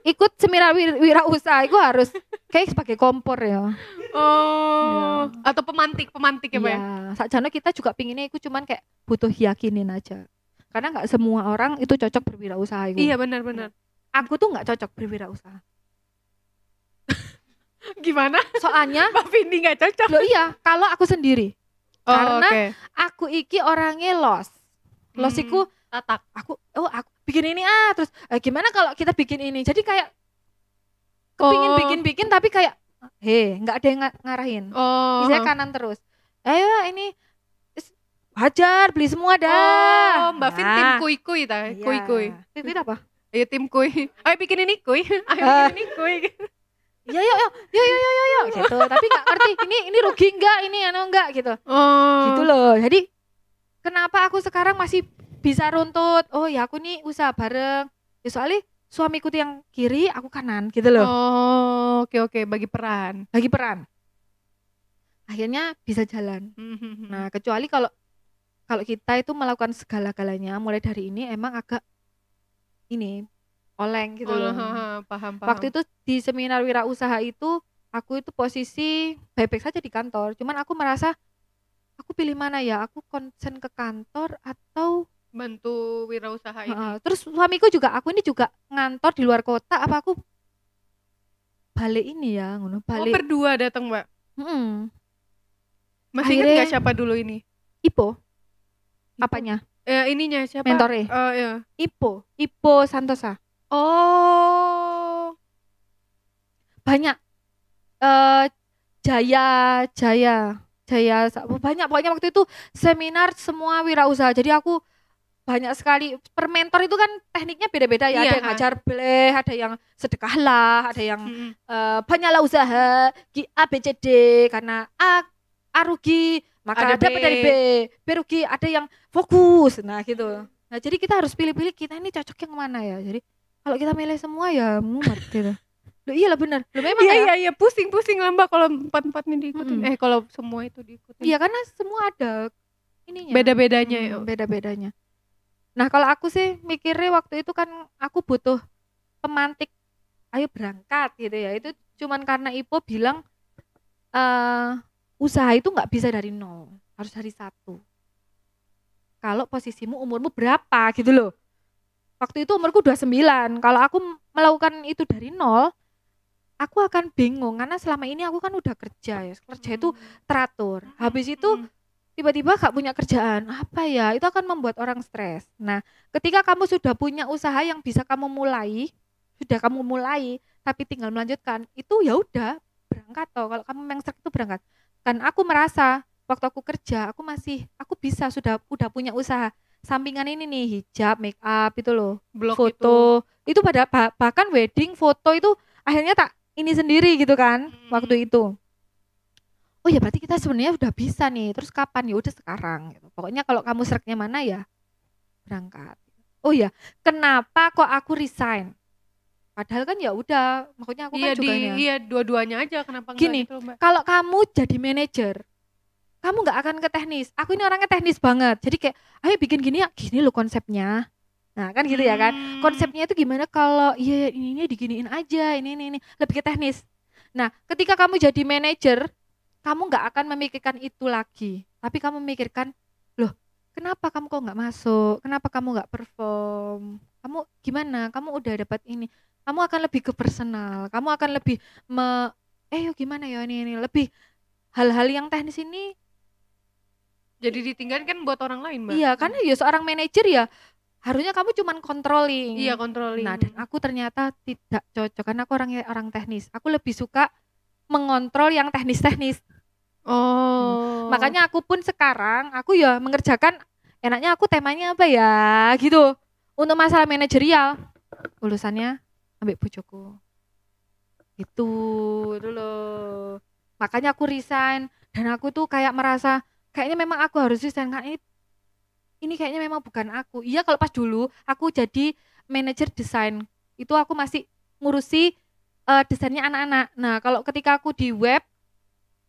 ikut seminar wir- wirausaha itu harus kayak sebagai kompor ya. Oh, atau pemantik, pemantik ya, Pak ya? Iya, sakjane kita juga pinginnya itu cuman kayak butuh yakinin aja. Karena nggak semua orang itu cocok berwirausaha itu. Iya, benar-benar. Aku tuh nggak cocok berwirausaha. [LAUGHS] Gimana? Soalnya, Mbak Vindi nggak cocok. lo iya, kalau aku sendiri, Oh, Karena oke. aku iki orangnya los. Los Hmm, iku tatak. aku oh aku bikin ini ah terus eh, gimana kalau kita bikin ini. Jadi kayak kepingin Oh. bikin-bikin tapi kayak he nggak ada yang nga- ngarahin. Oh. Misalnya kanan terus. Ayo ini hajar beli semua dah. Oh, Mbak Vin tim Nah, kuy-kuy ta, iya. kuy-kuy. Tim itu apa? Ayo tim kuy. Ayo bikin ini kuy. [LAUGHS] Ayo Ah. bikin ini kuy. [LAUGHS] Ya yo yo yo yo yo yo yo gitu. Tapi nggak ngerti ini ini rugi enggak ini anu enggak gitu. Oh. Gitu loh. Jadi kenapa aku sekarang masih bisa runtut? Oh ya aku nih usaha bareng. Ya soalnya suamiku tuh yang kiri, aku kanan gitu loh. Oh, oke oke, bagi peran. Bagi peran. Akhirnya bisa jalan. Hmm. Nah, kecuali kalau kalau kita itu melakukan segala-galanya mulai dari ini emang agak ini oleng gitu Oh, loh. ha, ha, paham paham. Waktu itu di seminar wirausaha itu aku itu posisi baik-baik saja di kantor. Cuman aku merasa aku pilih mana ya? Aku konsen ke kantor atau bantu wirausaha ini. Heeh, terus suamiku juga aku ini juga ngantor di luar kota apa aku balik ini ya ngono Oh, balik berdua datang, Mbak. Mm-mm. Masih ingat nggak siapa dulu ini? Ipo Ipo. apanya Eh, ininya siapa? mentore Oh, iya. Ipo Ipo Santosa Oh. banyak. Eh Jaya Jaya Jaya banyak. Pokoknya waktu itu seminar semua wirausaha. Jadi aku banyak sekali. Per mentor itu kan tekniknya beda-beda ya. Iya, ada yang ngajar bleh ada yang sedekahlah ada yang Mm-mm. eh, banyaklah usaha. G A B C D. Karena A A rugi maka Ada B. dapat dari B. B rugi ada yang fokus. Nah gitu. Nah jadi kita harus pilih-pilih kita ini cocok yang mana ya? Jadi kalau kita milih semua ya mumet gitu. Loh, iya lah benar. Loh, memang Iya ya. iya iya. Pusing-pusing lah Mbak kalau empat-empatnya diikutin. Mm-mm. Eh kalau semua itu diikutin. iya karena semua ada ininya. Beda-bedanya ya. Hmm, beda-bedanya. Nah kalau aku sih mikirnya waktu itu kan aku butuh pemantik ayo berangkat gitu ya. Itu cuman karena Ipo bilang eh usaha itu nggak bisa dari nol harus dari satu. Kalau posisimu umurmu berapa? gitu loh waktu itu umurku 29 kalau aku melakukan itu dari nol aku akan bingung. Karena selama ini aku kan udah kerja ya. Kerja itu teratur. Habis itu Hmm. tiba-tiba gak punya kerjaan. Apa ya? Itu akan membuat orang stres. Nah ketika kamu sudah punya usaha yang bisa kamu mulai sudah kamu mulai tapi tinggal melanjutkan itu ya udah berangkat toh. Kalau kamu memang stres itu berangkat. Kan aku merasa waktu aku kerja aku masih aku bisa sudah udah punya usaha sampingan ini nih hijab make up itu loh blog foto. itu, pada bah- bahkan wedding foto itu akhirnya tak ini sendiri gitu kan Hmm. waktu itu. Oh ya berarti kita sebenarnya udah bisa nih terus kapan ya udah sekarang gitu. pokoknya kalau kamu sereknya mana ya berangkat. Oh ya kenapa kok aku resign? Padahal kan ya udah maksudnya aku iya kan juga ya. iya dua-duanya aja kenapa Gini, gitu, kalau kamu jadi manajer kamu nggak akan ke teknis. Aku ini orangnya teknis banget. Jadi kayak ayo bikin gini ya. Gini loh konsepnya. Nah kan gitu ya kan? Hmm. konsepnya itu gimana kalau iya ini ini diginiin aja ini ini ini. Lebih ke teknis. Nah ketika kamu jadi manajer kamu nggak akan memikirkan itu lagi. Tapi kamu memikirkan loh kenapa kamu kok nggak masuk? Kenapa kamu nggak perform? Kamu gimana? Kamu udah dapat ini. Kamu akan lebih ke personal. Kamu akan lebih me eh yuk gimana ya ini ini. Lebih hal-hal yang teknis ini jadi ditinggalkan buat orang lain mbak iya karena ya seorang manajer ya harusnya kamu cuman controlling iya controlling Nah, dan aku ternyata tidak cocok karena aku orangnya orang teknis. Aku lebih suka mengontrol yang teknis-teknis. oh Makanya aku pun sekarang aku ya mengerjakan enaknya aku temanya apa ya gitu. Untuk masalah manajerial lulusannya ambil bojoku. Itu itu loh. Makanya aku resign dan aku tuh kayak merasa kayaknya memang aku harus resign karena ini ini kayaknya memang bukan aku. Iya kalau pas dulu aku jadi manajer desain itu aku masih ngurusi eh, desainnya anak-anak. Nah kalau ketika aku di web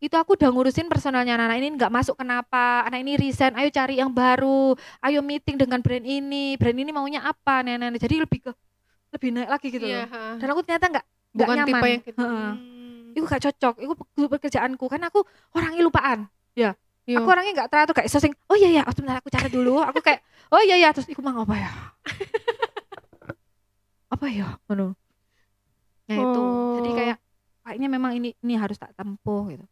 itu aku udah ngurusin personalnya. Anak-anak ini nggak masuk kenapa? Anak ini resign ayo cari yang baru. Ayo meeting dengan brand ini. Brand ini maunya apa? Nenek jadi lebih ke lebih naik lagi gitu iya loh. dan aku ternyata nggak nggak nyaman tipe yang gitu. Hmm. itu gak cocok. Itu pe- pekerjaanku kan aku orangnya lupaan Iya. aku orangnya nggak teratur kayak sosing oh iya ya oh, sebentar aku cari dulu. Aku kayak oh iya ya terus iku mau apa ya? [LAUGHS] Apa ya? Ngono. Nah itu. Jadi Oh. kayak kayaknya memang ini ini harus tak tempuh gitu.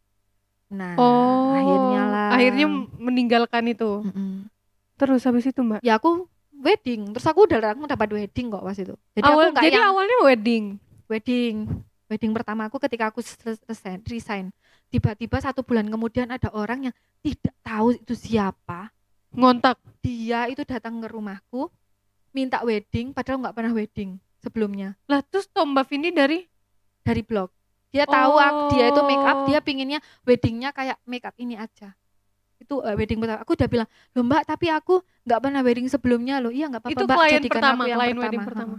Nah oh akhirnya lah. akhirnya meninggalkan itu. Mm-mm. terus habis itu mbak? Ya aku wedding. Terus aku udah aku dapat wedding kok pas itu. Jadi Awal, aku jadi yang awalnya wedding? Wedding wedding pertama aku ketika aku resign, resign. Tiba-tiba satu bulan kemudian ada orang yang tidak tahu itu siapa. Ngontak. Dia itu datang ke rumahku minta wedding padahal nggak pernah wedding sebelumnya. Lah terus tau mbak Vindi dari? Dari blog. Dia tahu aku dia itu make up Oh. dia pinginnya weddingnya kayak make up ini aja. Itu eh, wedding pertama. Aku udah bilang loh mbak tapi aku nggak pernah wedding sebelumnya. Loh iya nggak apa-apa itu mbak. klien jadikan pertama aku yang klien pertama. wedding pertama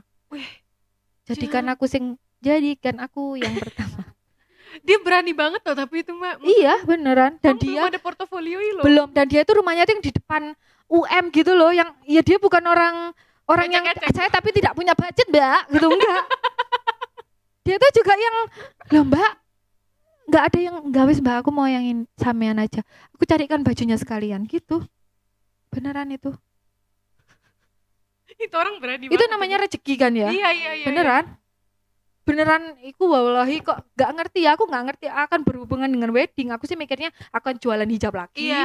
jadikan Jangan. aku sing jadikan aku yang pertama. [LAUGHS] Dia berani banget loh tapi itu mbak. Iya beneran. Dan Kamu dia belum ada portofolio loh. belum. Dan dia itu rumahnya tuh yang di depan UM gitu loh yang ya dia bukan orang orang yang Ecek-ecek. saya tapi tidak punya budget mbak gitu enggak. [LAUGHS] Dia tuh juga yang loh mbak nggak ada yang nggak wis mbak aku mau yang in- sampean aja. Aku carikan bajunya sekalian gitu. Beneran itu. [LAUGHS] Itu orang berani itu banget namanya rezeki kan ya? Iya iya iya. Beneran beneran iku wallahi kok nggak ngerti ya aku nggak ngerti akan berhubungan dengan wedding. Aku sih mikirnya akan jualan hijab lagi. Iya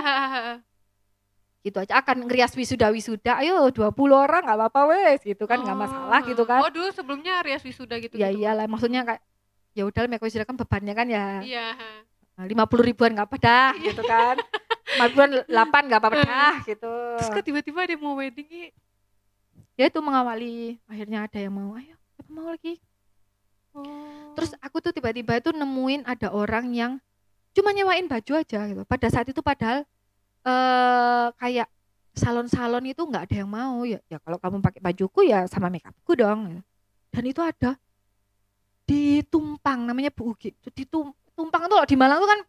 gitu aja akan ngerias wisuda wisuda ayo 20 orang nggak apa-apa wes. Gitu kan nggak Oh. masalah gitu kan. Oh dulu sebelumnya Rias wisuda gitu ya gitu, iyalah maksudnya kayak ya udah make wisuda kan bebannya kan ya. Iya ha. lima puluh ribuan nggak apa dah gitu kan. Lima ribuan delapan nggak apa-apa Eh. [LAUGHS] dah gitu. terus kok tiba-tiba ada mau wedding ya itu mengawali. Akhirnya ada yang mau ayo siapa mau lagi oh. terus aku tuh tiba-tiba itu nemuin ada orang yang cuma nyewain baju aja gitu pada saat itu padahal eh kayak salon-salon itu nggak ada yang mau ya ya kalau kamu pakai bajuku ya sama makeupku dong gitu. dan itu ada di Tumpang namanya Bu Ugi di Tum- Tumpang tuh loh, di Malang tuh kan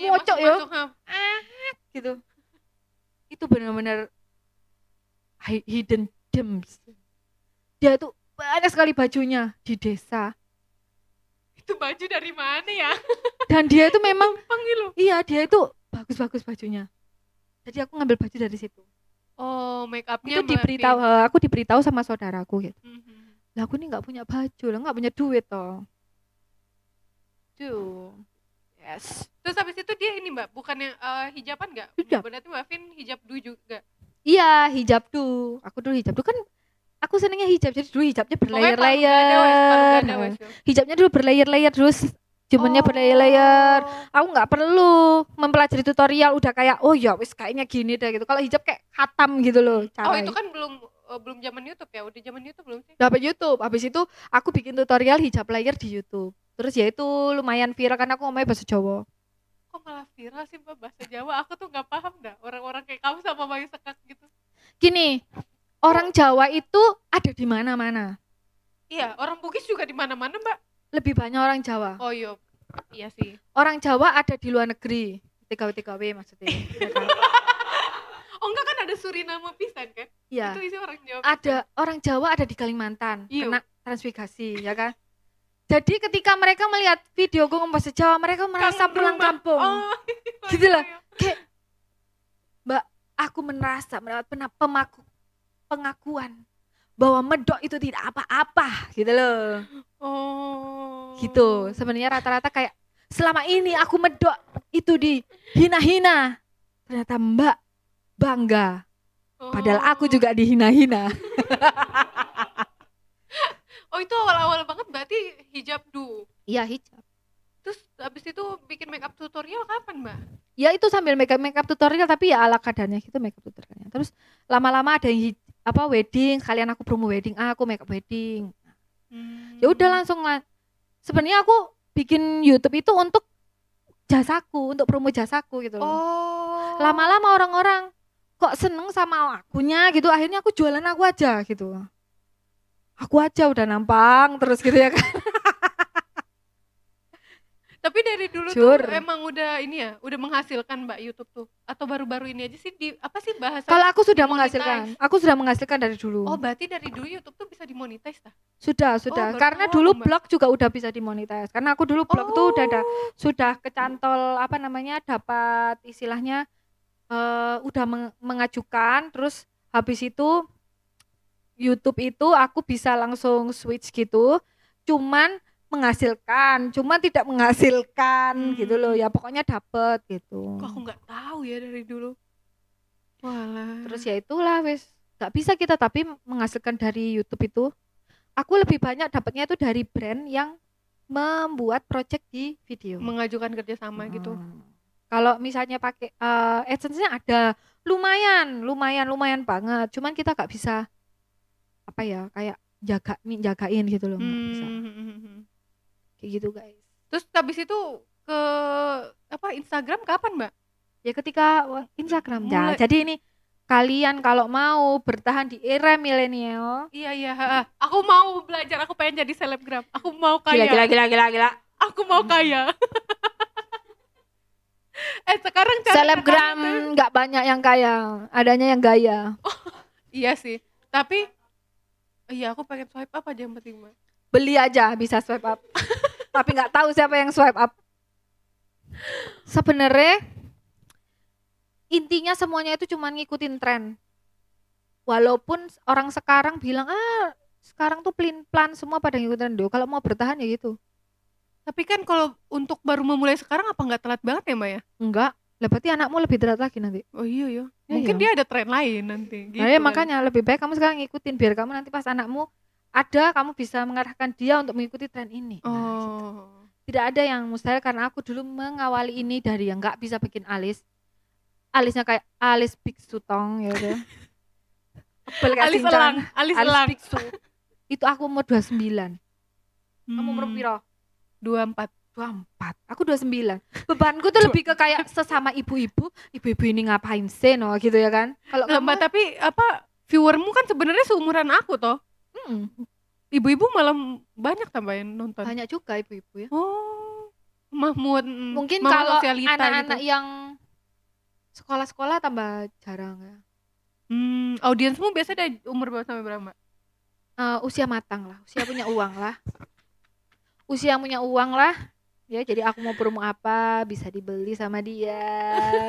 Iya, ngocok ya. ha. gitu itu benar-benar hi- hidden gems dia tuh banyak sekali bajunya di desa itu baju dari mana ya [LAUGHS] dan dia itu memang panggil Iya, dia itu bagus-bagus bajunya. Jadi aku ngambil baju dari situ. Oh, make upnya itu diberitahu eh, aku diberitahu sama saudaraku gitu Mhm. lah aku ini nggak punya baju lah nggak punya duit toh tuh Yes. Terus habis itu dia ini mbak, bukannya eh, hijaban nggak? Hijab. Berarti mbak Vin hijab dulu juga. iya hijab tuh aku dulu hijab tuh kan aku senengnya hijab jadi dulu hijabnya berlayer-layer hijabnya dulu berlayer-layer terus jemennya Oh. berlayer-layer aku nggak perlu mempelajari tutorial udah kayak oh ya wis kayaknya gini deh gitu kalau hijab kayak hatam gitu loh Oh cara itu kan belum eh, belum zaman YouTube ya? Udah zaman YouTube belum sih? dapat YouTube habis itu aku bikin tutorial hijab layer di YouTube terus ya itu lumayan viral karena aku ngomongnya bahasa Jawa Kok malah viral sih mbak bahasa Jawa? Aku tuh nggak paham dah. Orang-orang kayak kamu sama Bayu Sekak gitu. gini orang Jawa itu ada di mana-mana Iya, orang Bugis juga di mana-mana mbak. lebih banyak orang Jawa Oh iya, iya sih. orang Jawa ada di luar negeri TKW TKW maksudnya ya [LAUGHS] kan? Oh enggak kan ada Suriname pisan kan? Iya. Itu isi orang Jawa. ada orang Jawa ada di Kalimantan Iya. kena transmigrasi ya kan jadi ketika mereka melihat video gue ngomong bahasa Jawa mereka merasa Kangen pulang rumah. kampung Oh, Gitu lah. iya. aku merasa mendapat pemaku, pengakuan bahwa medok itu tidak apa-apa gitu loh Oh. gitu sebenarnya rata-rata kayak selama ini aku medok itu di hina-hina ternyata mbak bangga padahal aku Oh. juga dihina-hina [LAUGHS] Oh itu awal-awal banget berarti hijab dulu. iya hijab Terus habis itu bikin make up tutorial kapan mbak? ya itu sambil make up make up tutorial tapi ya ala kadarnya gitu make up tutorialnya terus lama-lama ada yang apa wedding kalian aku promo wedding ah, aku make up wedding ya udah Hmm. langsung lah. Sebenarnya aku bikin YouTube itu untuk jasaku untuk promo jasaku gitu loh. Oh. lama-lama orang-orang kok seneng sama akunya gitu akhirnya aku jualan aku aja gitu. Aku aja udah nampang terus gitu ya kan [LAUGHS] Tapi dari dulu Jur. tuh emang udah ini ya, udah menghasilkan mbak YouTube tuh. Atau baru-baru ini aja sih di apa sih bahasa? kalau aku sudah menghasilkan aku sudah menghasilkan dari dulu Oh berarti dari dulu YouTube tuh bisa dimonetize tah? sudah sudah baru karena dulu Mbak. blog juga udah bisa dimonetize karena aku dulu blog tuh udah ada Oh. sudah kecantol apa namanya dapat istilahnya eh udah meng- mengajukan terus habis itu YouTube itu aku bisa langsung switch gitu cuman menghasilkan cuman tidak menghasilkan Hmm. gitu loh ya pokoknya dapet gitu Kok aku nggak tahu ya dari dulu. Walah. terus ya itulah wes nggak bisa kita tapi menghasilkan dari YouTube itu aku lebih banyak dapatnya itu dari brand yang membuat project di video mengajukan kerjasama gitu. Hmm. Kalau misalnya pakai eh AdSense-nya ada lumayan, lumayan, lumayan banget. Cuman kita nggak bisa apa ya kayak jaga jagain gitu loh, nggak bisa. Hmm. Kayak gitu guys. Terus habis itu ke apa Instagram kapan mbak? Ya ketika wah, Instagram ya. Mulai- Jadi ini kalian kalau mau bertahan di era milenial, Iya iya. Aku mau belajar. Aku pengen jadi selebgram. Aku mau kaya. gila gila gila gila. Aku mau kaya. [LAUGHS] eh sekarang Selebgram nggak banyak yang kaya, adanya yang gaya. [LAUGHS] Iya sih. Tapi iya aku pengen swipe up aja yang penting mbak. Beli aja bisa swipe up. [LAUGHS] Tapi nggak tahu siapa yang swipe up. Sebenarnya intinya semuanya itu cuma ngikutin tren. Walaupun orang sekarang bilang ah sekarang tuh pelin plan semua pada ngikutin do. Kalau mau bertahan ya gitu. Tapi kan kalau untuk baru memulai sekarang apa nggak telat banget ya mbak ya? Enggak. Lah berarti anakmu lebih berat lagi nanti. Oh iya ya. Iya. Mungkin dia ada tren lain nanti. Gitu Nah, ya makanya lebih baik kamu sekarang ngikutin biar kamu nanti pas anakmu ada kamu bisa mengarahkan dia untuk mengikuti tren ini. Nah, gitu. Oh. Tidak ada yang mustahil karena aku dulu mengawali ini dari yang nggak bisa bikin alis. Alisnya kayak alis biksu tong ya udah. Alis elang, alis Alis elang. biksu. Itu aku umur 29. Kamu Hmm. umur piro? 24. 24. Aku 29. Bebanku tuh lebih ke kayak sesama ibu-ibu, ibu-ibu ini ngapain sih no gitu ya kan? Kalau Nah, kamu Mbak, tapi apa viewermu kan sebenarnya seumuran aku toh. Mm, Ibu-ibu malah banyak tambah yang nonton. banyak juga ibu-ibu ya. Oh. Mahmud. mm, Mungkin Mama kalau Sosialita anak-anak gitu. yang sekolah-sekolah tambah jarang ya. Hmm, audiensmu biasa dari umur berapa sampai berapa? Eh, usia matang lah, usia punya uang lah. Usia punya uang lah. Ya, jadi aku mau promo apa bisa dibeli sama dia.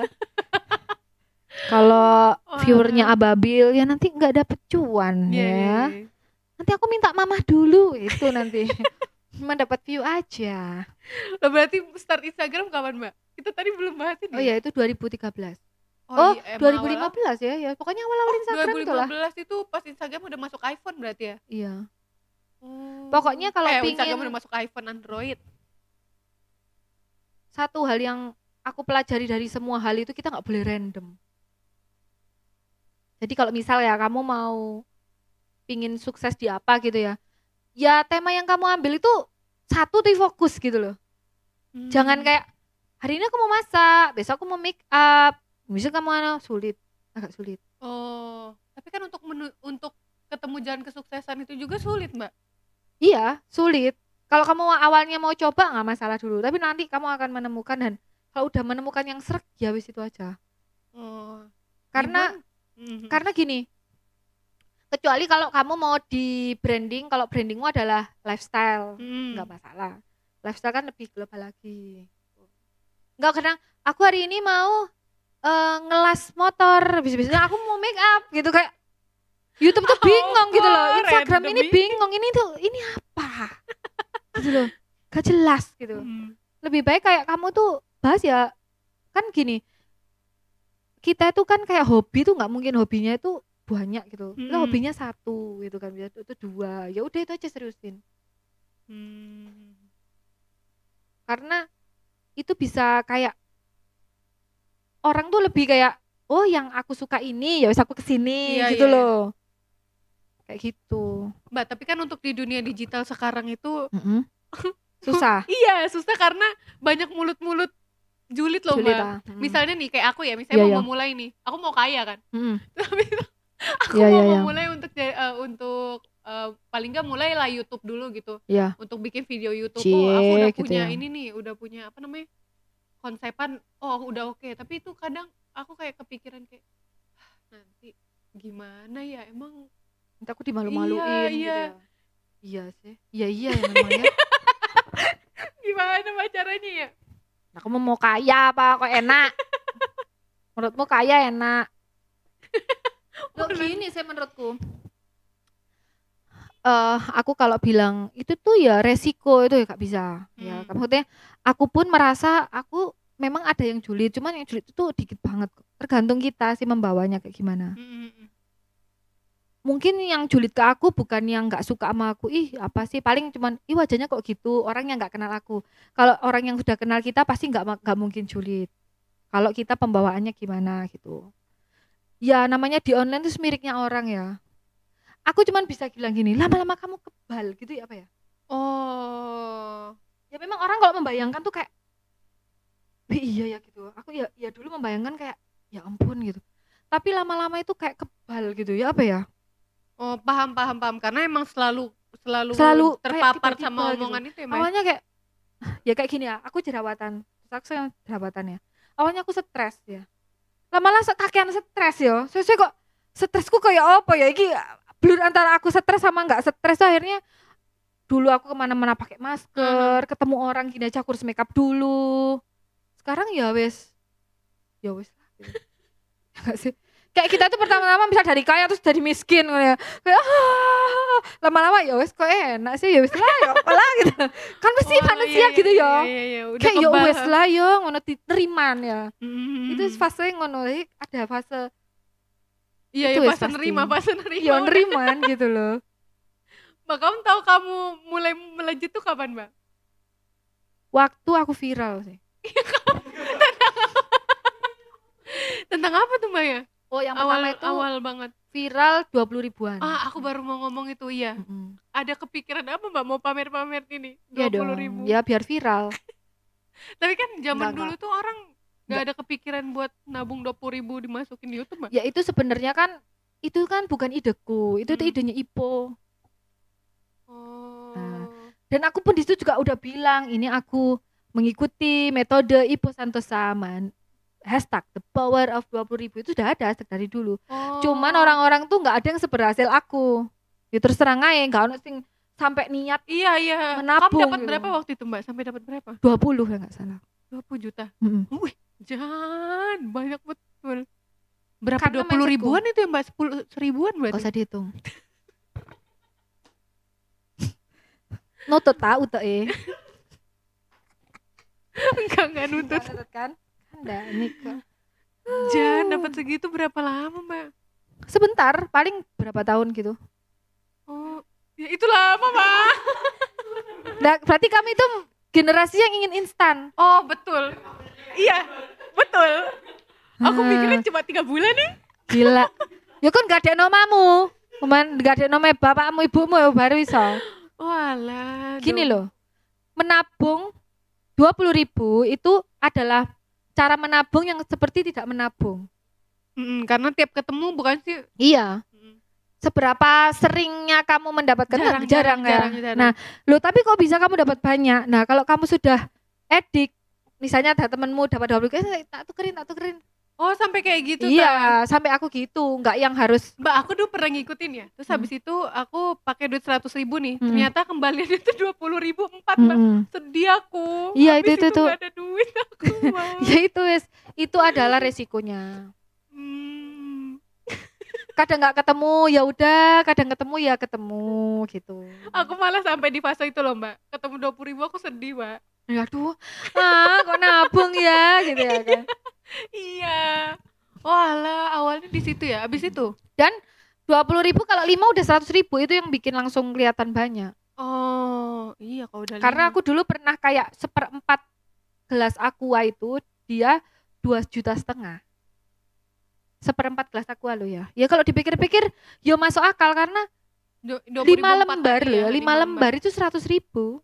[LAUGHS] Kalau viewernya ababil ya nanti nggak dapet cuan Iya, iya, ya iya. Nanti aku minta mamah dulu itu nanti [LAUGHS] cuma dapat view aja Lah, berarti start Instagram kapan mbak? Kita tadi belum bahas ini. oh ya itu 2013 iya, oh, emang 2015 ya ya pokoknya awal-awal Instagram itu lah 2015 itu pas Instagram udah masuk iPhone berarti ya? iya Hmm. Pokoknya kalau eh, pingin- Instagram udah masuk iPhone Android. satu hal yang aku pelajari dari semua hal itu kita nggak boleh random jadi kalau misal ya kamu mau pingin sukses di apa gitu ya ya tema yang kamu ambil itu satu tuh fokus gitu loh jangan Hmm. kayak hari ini aku mau masak besok aku mau make up besok kamu anu sulit agak sulit Oh, tapi kan untuk menu untuk ketemu jalan kesuksesan itu juga sulit, Mbak. iya sulit kalau kamu awalnya mau coba nggak masalah dulu tapi nanti kamu akan menemukan dan kalau udah menemukan yang serak ya wis itu aja Oh. karena? Mhm. karena gini kecuali kalau kamu mau di branding kalau brandingmu adalah lifestyle Hmm. nggak masalah lifestyle kan lebih global lagi nggak kadang aku hari ini mau eh, ngelas motor bisa-bisa aku mau make up gitu kayak YouTube tuh [LAUGHS] bingung gitu loh? Instagram ini. bingung ini tuh ini apa gitu loh gak jelas gitu Hmm. lebih baik kayak kamu tuh bahas ya kan gini kita itu kan kayak hobi tuh nggak mungkin hobinya itu banyak gitu Lah Mm-mm. hobinya satu gitu kan bisa itu dua ya udah itu aja seriusin Hmm. karena itu bisa kayak orang tuh lebih kayak oh yang aku suka ini ya wis aku ke sini Iya, gitu iya. loh kayak gitu Mbak, tapi kan untuk di dunia digital sekarang itu [LAUGHS] susah iya susah karena banyak mulut-mulut julid loh, Mbak. ah. Mm. Misalnya nih kayak aku ya, misalnya Iya, mau iya. memulai nih. Aku mau kaya kan. Mm. [LAUGHS] Tapi itu [LAUGHS] aku Iya, mau iya, iya. memulai untuk ja- eh, untuk eh, paling nggak mulailah YouTube dulu gitu. Iya. Untuk bikin video YouTube. Cie, oh, aku udah gitu punya ya. ini nih, udah punya apa namanya? konsepan. Oh, udah oke. Tapi itu kadang aku kayak kepikiran kayak "Hah, nanti gimana ya emang Nanti aku dimalu-maluin Iya, gitu iya. ya. iya sih iya iya ya namanya [LAUGHS] gimana Mbak caranya ya? Nah, kamu mau kaya apa kok enak? [LAUGHS] Menurutmu kaya enak? Loh, gini sih menurutku. Eh, aku kalau bilang itu tuh ya resiko itu ya gak bisa. Ya, Hmm. maksudnya aku pun merasa aku memang ada yang julid, cuman yang julid itu tuh dikit banget. Tergantung kita sih membawanya kayak gimana. Mm-mm. Mungkin yang julid ke aku bukan yang nggak suka sama aku. Ih, apa sih? Paling cuman ih wajahnya kok gitu. Orang yang nggak kenal aku. Kalau orang yang sudah kenal kita pasti nggak nggak mungkin julid. Kalau kita pembawaannya gimana gitu. Ya namanya di online tuh semiriknya orang ya. Aku cuman bisa bilang gini, lama-lama kamu kebal gitu ya apa ya? Oh. Ya memang orang kalau membayangkan tuh kayak "Wih, iya ya gitu. Aku ya ya dulu membayangkan kayak ya ampun gitu. Tapi lama-lama itu kayak kebal gitu ya apa ya? Oh, paham paham paham karena emang selalu selalu, Selalu terpapar tiba-tiba sama gitu. omongan itu ya, awalnya kayak [LAUGHS] ya kayak gini ya aku jerawatan terus aku yang jerawatan ya awalnya aku stres ya lama-lama kakean stres ya sesuai kok stresku kayak apa ya? Iki blur antara aku stres sama nggak stres akhirnya dulu aku ke mana-mana pakai masker ketemu orang gini aja aku harus makeup dulu. Sekarang ya wes ya wes lah. Gitu. [LAUGHS] Ya sih kayak kita tuh pertama-tama bisa dari kaya terus jadi miskin gitu ya kayak "Ah." lama-lama ya wes kok enak sih ya wes lah ya apa lah gitu kan pasti Oh, manusia iya, gitu iya, ya Iya, iya, udah kayak ya wes lah ya ngono diteriman ya Hmm. itu fase ngono ada fase Iya, itu iya wes pas nerima, pas pasti. nerima. ya neriman gitu loh Mbak, kamu tahu kamu mulai melejit tuh kapan, Mbak? waktu aku viral sih [LAUGHS] Tentang apa tuh, Mbak ya? Oh yang awal pertama itu awal banget. viral 20 ribuan Ah, aku baru mau ngomong itu, iya. Mm-mm. Ada kepikiran apa, Mbak? Mau pamer-pamer ini? Iya 20 dong ribu. ya biar viral [LAUGHS] Tapi kan zaman Enggak, dulu tuh orang nggak ada kepikiran buat nabung 20 ribu dimasukin di YouTube, Mbak. ya itu sebenarnya kan itu kan bukan ideku itu tuh Hmm. idenya Ipo Oh. Nah, dan aku pun di situ juga udah bilang ini aku mengikuti metode Ipo Santosa man hashtag the power of 20 ribu itu sudah ada dari dulu Oh. cuman orang-orang tuh nggak ada yang seberhasil aku ya terus terang aja nggak ono sing sampai niat Iya, iya. menabung Kamu dapat gitu. berapa waktu itu, Mbak? Sampai dapat berapa? 20 ya nggak salah 20 juta. Mm-mm. Wih, jangan banyak betul. Berapa dua puluh ribuan itu ya mbak? Sepuluh seribuan Gak berarti? usah dihitung. Nutut tahu tuh [LAUGHS] eh. Enggak enggak. Nutut kan? Ini kok. Jangan dapat segitu berapa lama mbak? Sebentar, paling berapa tahun gitu. Oh, ya itu lama mbak. Nah, berarti kami itu generasi yang ingin instan. Oh betul. Iya betul. Aku Ah. mikirnya cuma tiga bulan nih. Gila. Ya kan gak ada nomamu. Cuman gak ada nama bapakmu, ibumu ya baru iso. Walah. Gini loh. Menabung 20.000 ribu itu adalah cara menabung yang seperti tidak menabung. Mm, karena tiap ketemu bukan sih Iya. Mm. Seberapa seringnya kamu mendapatkan Jarang, jarang, jarang, ya. jarang, jarang. Nah, lo tapi kok bisa kamu dapat banyak? Nah, kalau kamu sudah edik, misalnya ada temenmu dapat 20 eh, tak tukerin, tak tukerin. Oh sampai kayak gitu. Iya, sampai aku gitu, nggak yang harus Mbak aku dulu pernah ngikutin ya. Terus Hmm. habis itu aku pakai duit seratus ribu nih. Hmm. Ternyata kembaliannya [LAUGHS] itu dua puluh ribu empat mbak. Mm-mm. Sedih aku. Iya, Habis itu- itu tuh. nggak ada duit [LAUGHS] aku ya itu wes itu adalah resikonya Hmm. kadang nggak ketemu ya udah kadang ketemu ya ketemu gitu Aku malah sampai di fase itu loh mbak. Ketemu dua puluh ribu aku sedih mbak. ya aduh ah kok nabung ya gitu ya [LAUGHS] kan Iya. Walah awalnya di situ ya. Abis itu. dua puluh ribu kalau lima udah seratus ribu itu yang bikin langsung kelihatan banyak Oh iya kalau udah karena lima. aku dulu pernah kayak seperempat gelas aqua itu dia dua juta setengah seperempat gelas aqua lo ya ya kalau dipikir-pikir yo masuk akal karena Du- 20.000 lima lembar loh ya, ya, lima lembar itu seratus ribu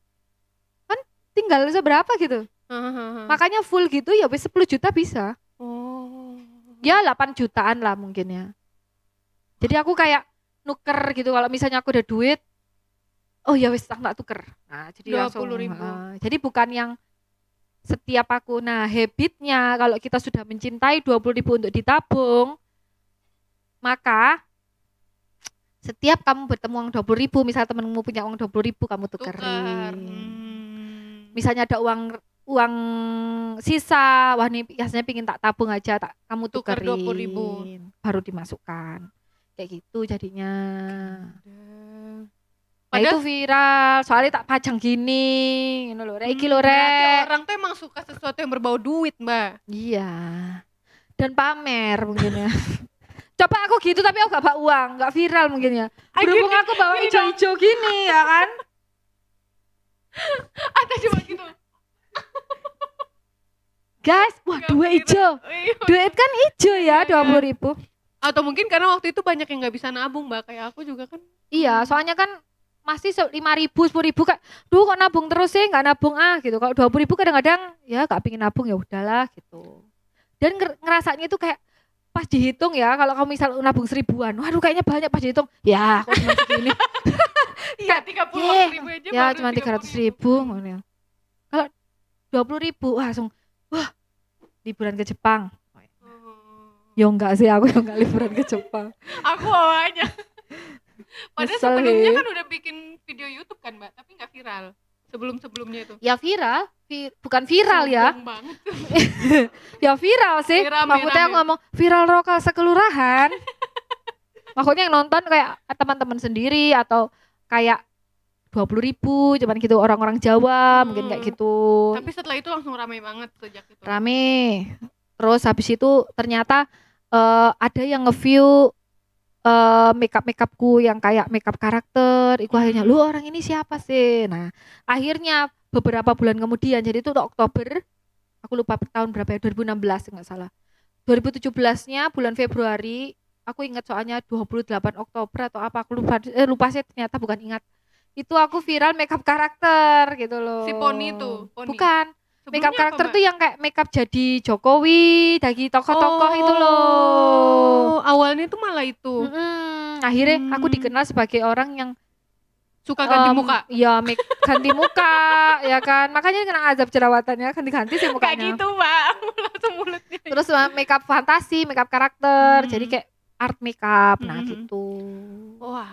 kan tinggal seberapa gitu Hahaha. makanya full gitu ya wis 10 juta bisa Oh. ya 8 jutaan lah mungkin ya jadi aku kayak nuker gitu kalau misalnya aku udah duit oh ya wis tak tuker nah jadi langsung 20.000. ah, jadi bukan yang setiap aku nah habitnya kalau kita sudah mencintai 20.000 ribu untuk ditabung maka setiap kamu bertemu uang 20.000 ribu misal temenmu punya uang 20.000 ribu kamu Tukar. tukerin Hmm. misalnya ada uang uang sisa wah nih biasanya pingin tak tabung aja tak kamu Tukar tukerin. 20.000. baru dimasukkan. Kayak gitu jadinya. Nah Padahal itu viral. Soalnya tak pajang gini. Ngono lho rek iki lho Hmm, rek. orang tuh emang suka sesuatu yang berbau duit, Mbak. iya. Dan pamer mungkin ya. [LAUGHS] Coba aku gitu tapi aku gak bawa uang. Gak viral mungkin ya. Berhubung aku bawa hijau-hijau gini ya kan? [LAUGHS] Ada cuma gitu. Guys wah Gak dua hijau [LAUGHS] Iya. duit kan hijau ya Iya. dua puluh ribu Atau mungkin karena waktu itu banyak yang nggak bisa nabung, Mbak. Kayak aku juga kan. Iya, soalnya kan masih lima ribu, sepuluh ribu kak, duh kok nabung terus sih, nggak nabung ah gitu. Kalau dua puluh ribu kadang-kadang ya gak pingin nabung ya udahlah gitu. Dan nger- ngerasanya itu kayak pas dihitung ya, kalau kamu misal nabung seribuan, waduh kayaknya banyak pas dihitung, ya kok cuma segini, [LAUGHS] Iya, tiga puluh ribu aja. ya cuma tiga ratus ribu. ya. Kalau dua puluh ribu, wah langsung, wah liburan ke Jepang. Oh. Ya enggak sih, aku yang enggak liburan ke Jepang. [LAUGHS] Aku awalnya. [LAUGHS] Padahal Nyesel, sebelumnya He. kan udah bikin video YouTube kan, Mbak, tapi nggak viral. Sebelum-sebelumnya itu. Ya viral, vi- bukan viral ya. Banget. [LAUGHS] ya viral sih Rame, maksudnya aku rame. ngomong viral lokal sekelurahan maksudnya yang nonton kayak teman-teman sendiri atau kayak dua puluh ribu cuman gitu orang-orang Jawa mungkin kayak Hmm. gitu. Tapi setelah itu langsung ramai banget sejak itu. rame. Terus habis itu ternyata eh, ada yang nge-view eh makeup makeupku yang kayak makeup karakter. Iku akhirnya lu orang ini siapa sih? Nah akhirnya beberapa bulan kemudian jadi itu Oktober aku lupa tahun berapa ya 2016 nggak salah. 2017 nya bulan Februari aku ingat soalnya 28 Oktober atau apa aku lupa eh, lupa sih ternyata bukan ingat itu aku viral makeup karakter gitu loh Si Poni tuh, Poni. bukan Sebelumnya makeup karakter tuh yang kayak makeup jadi Jokowi dari tokoh-tokoh itu loh Oh, awalnya tuh malah itu. Mm-mm. akhirnya aku Hmm. dikenal sebagai orang yang Suka ganti em, muka. ya make ganti muka ya kan makanya kena azab jerawatannya ganti-ganti sih Kayak mukanya gitu, Mbak. [LAUGHS] Langsung mulutnya. terus makeup fantasi makeup karakter Hmm. jadi kayak art makeup nah Mhm. gitu ya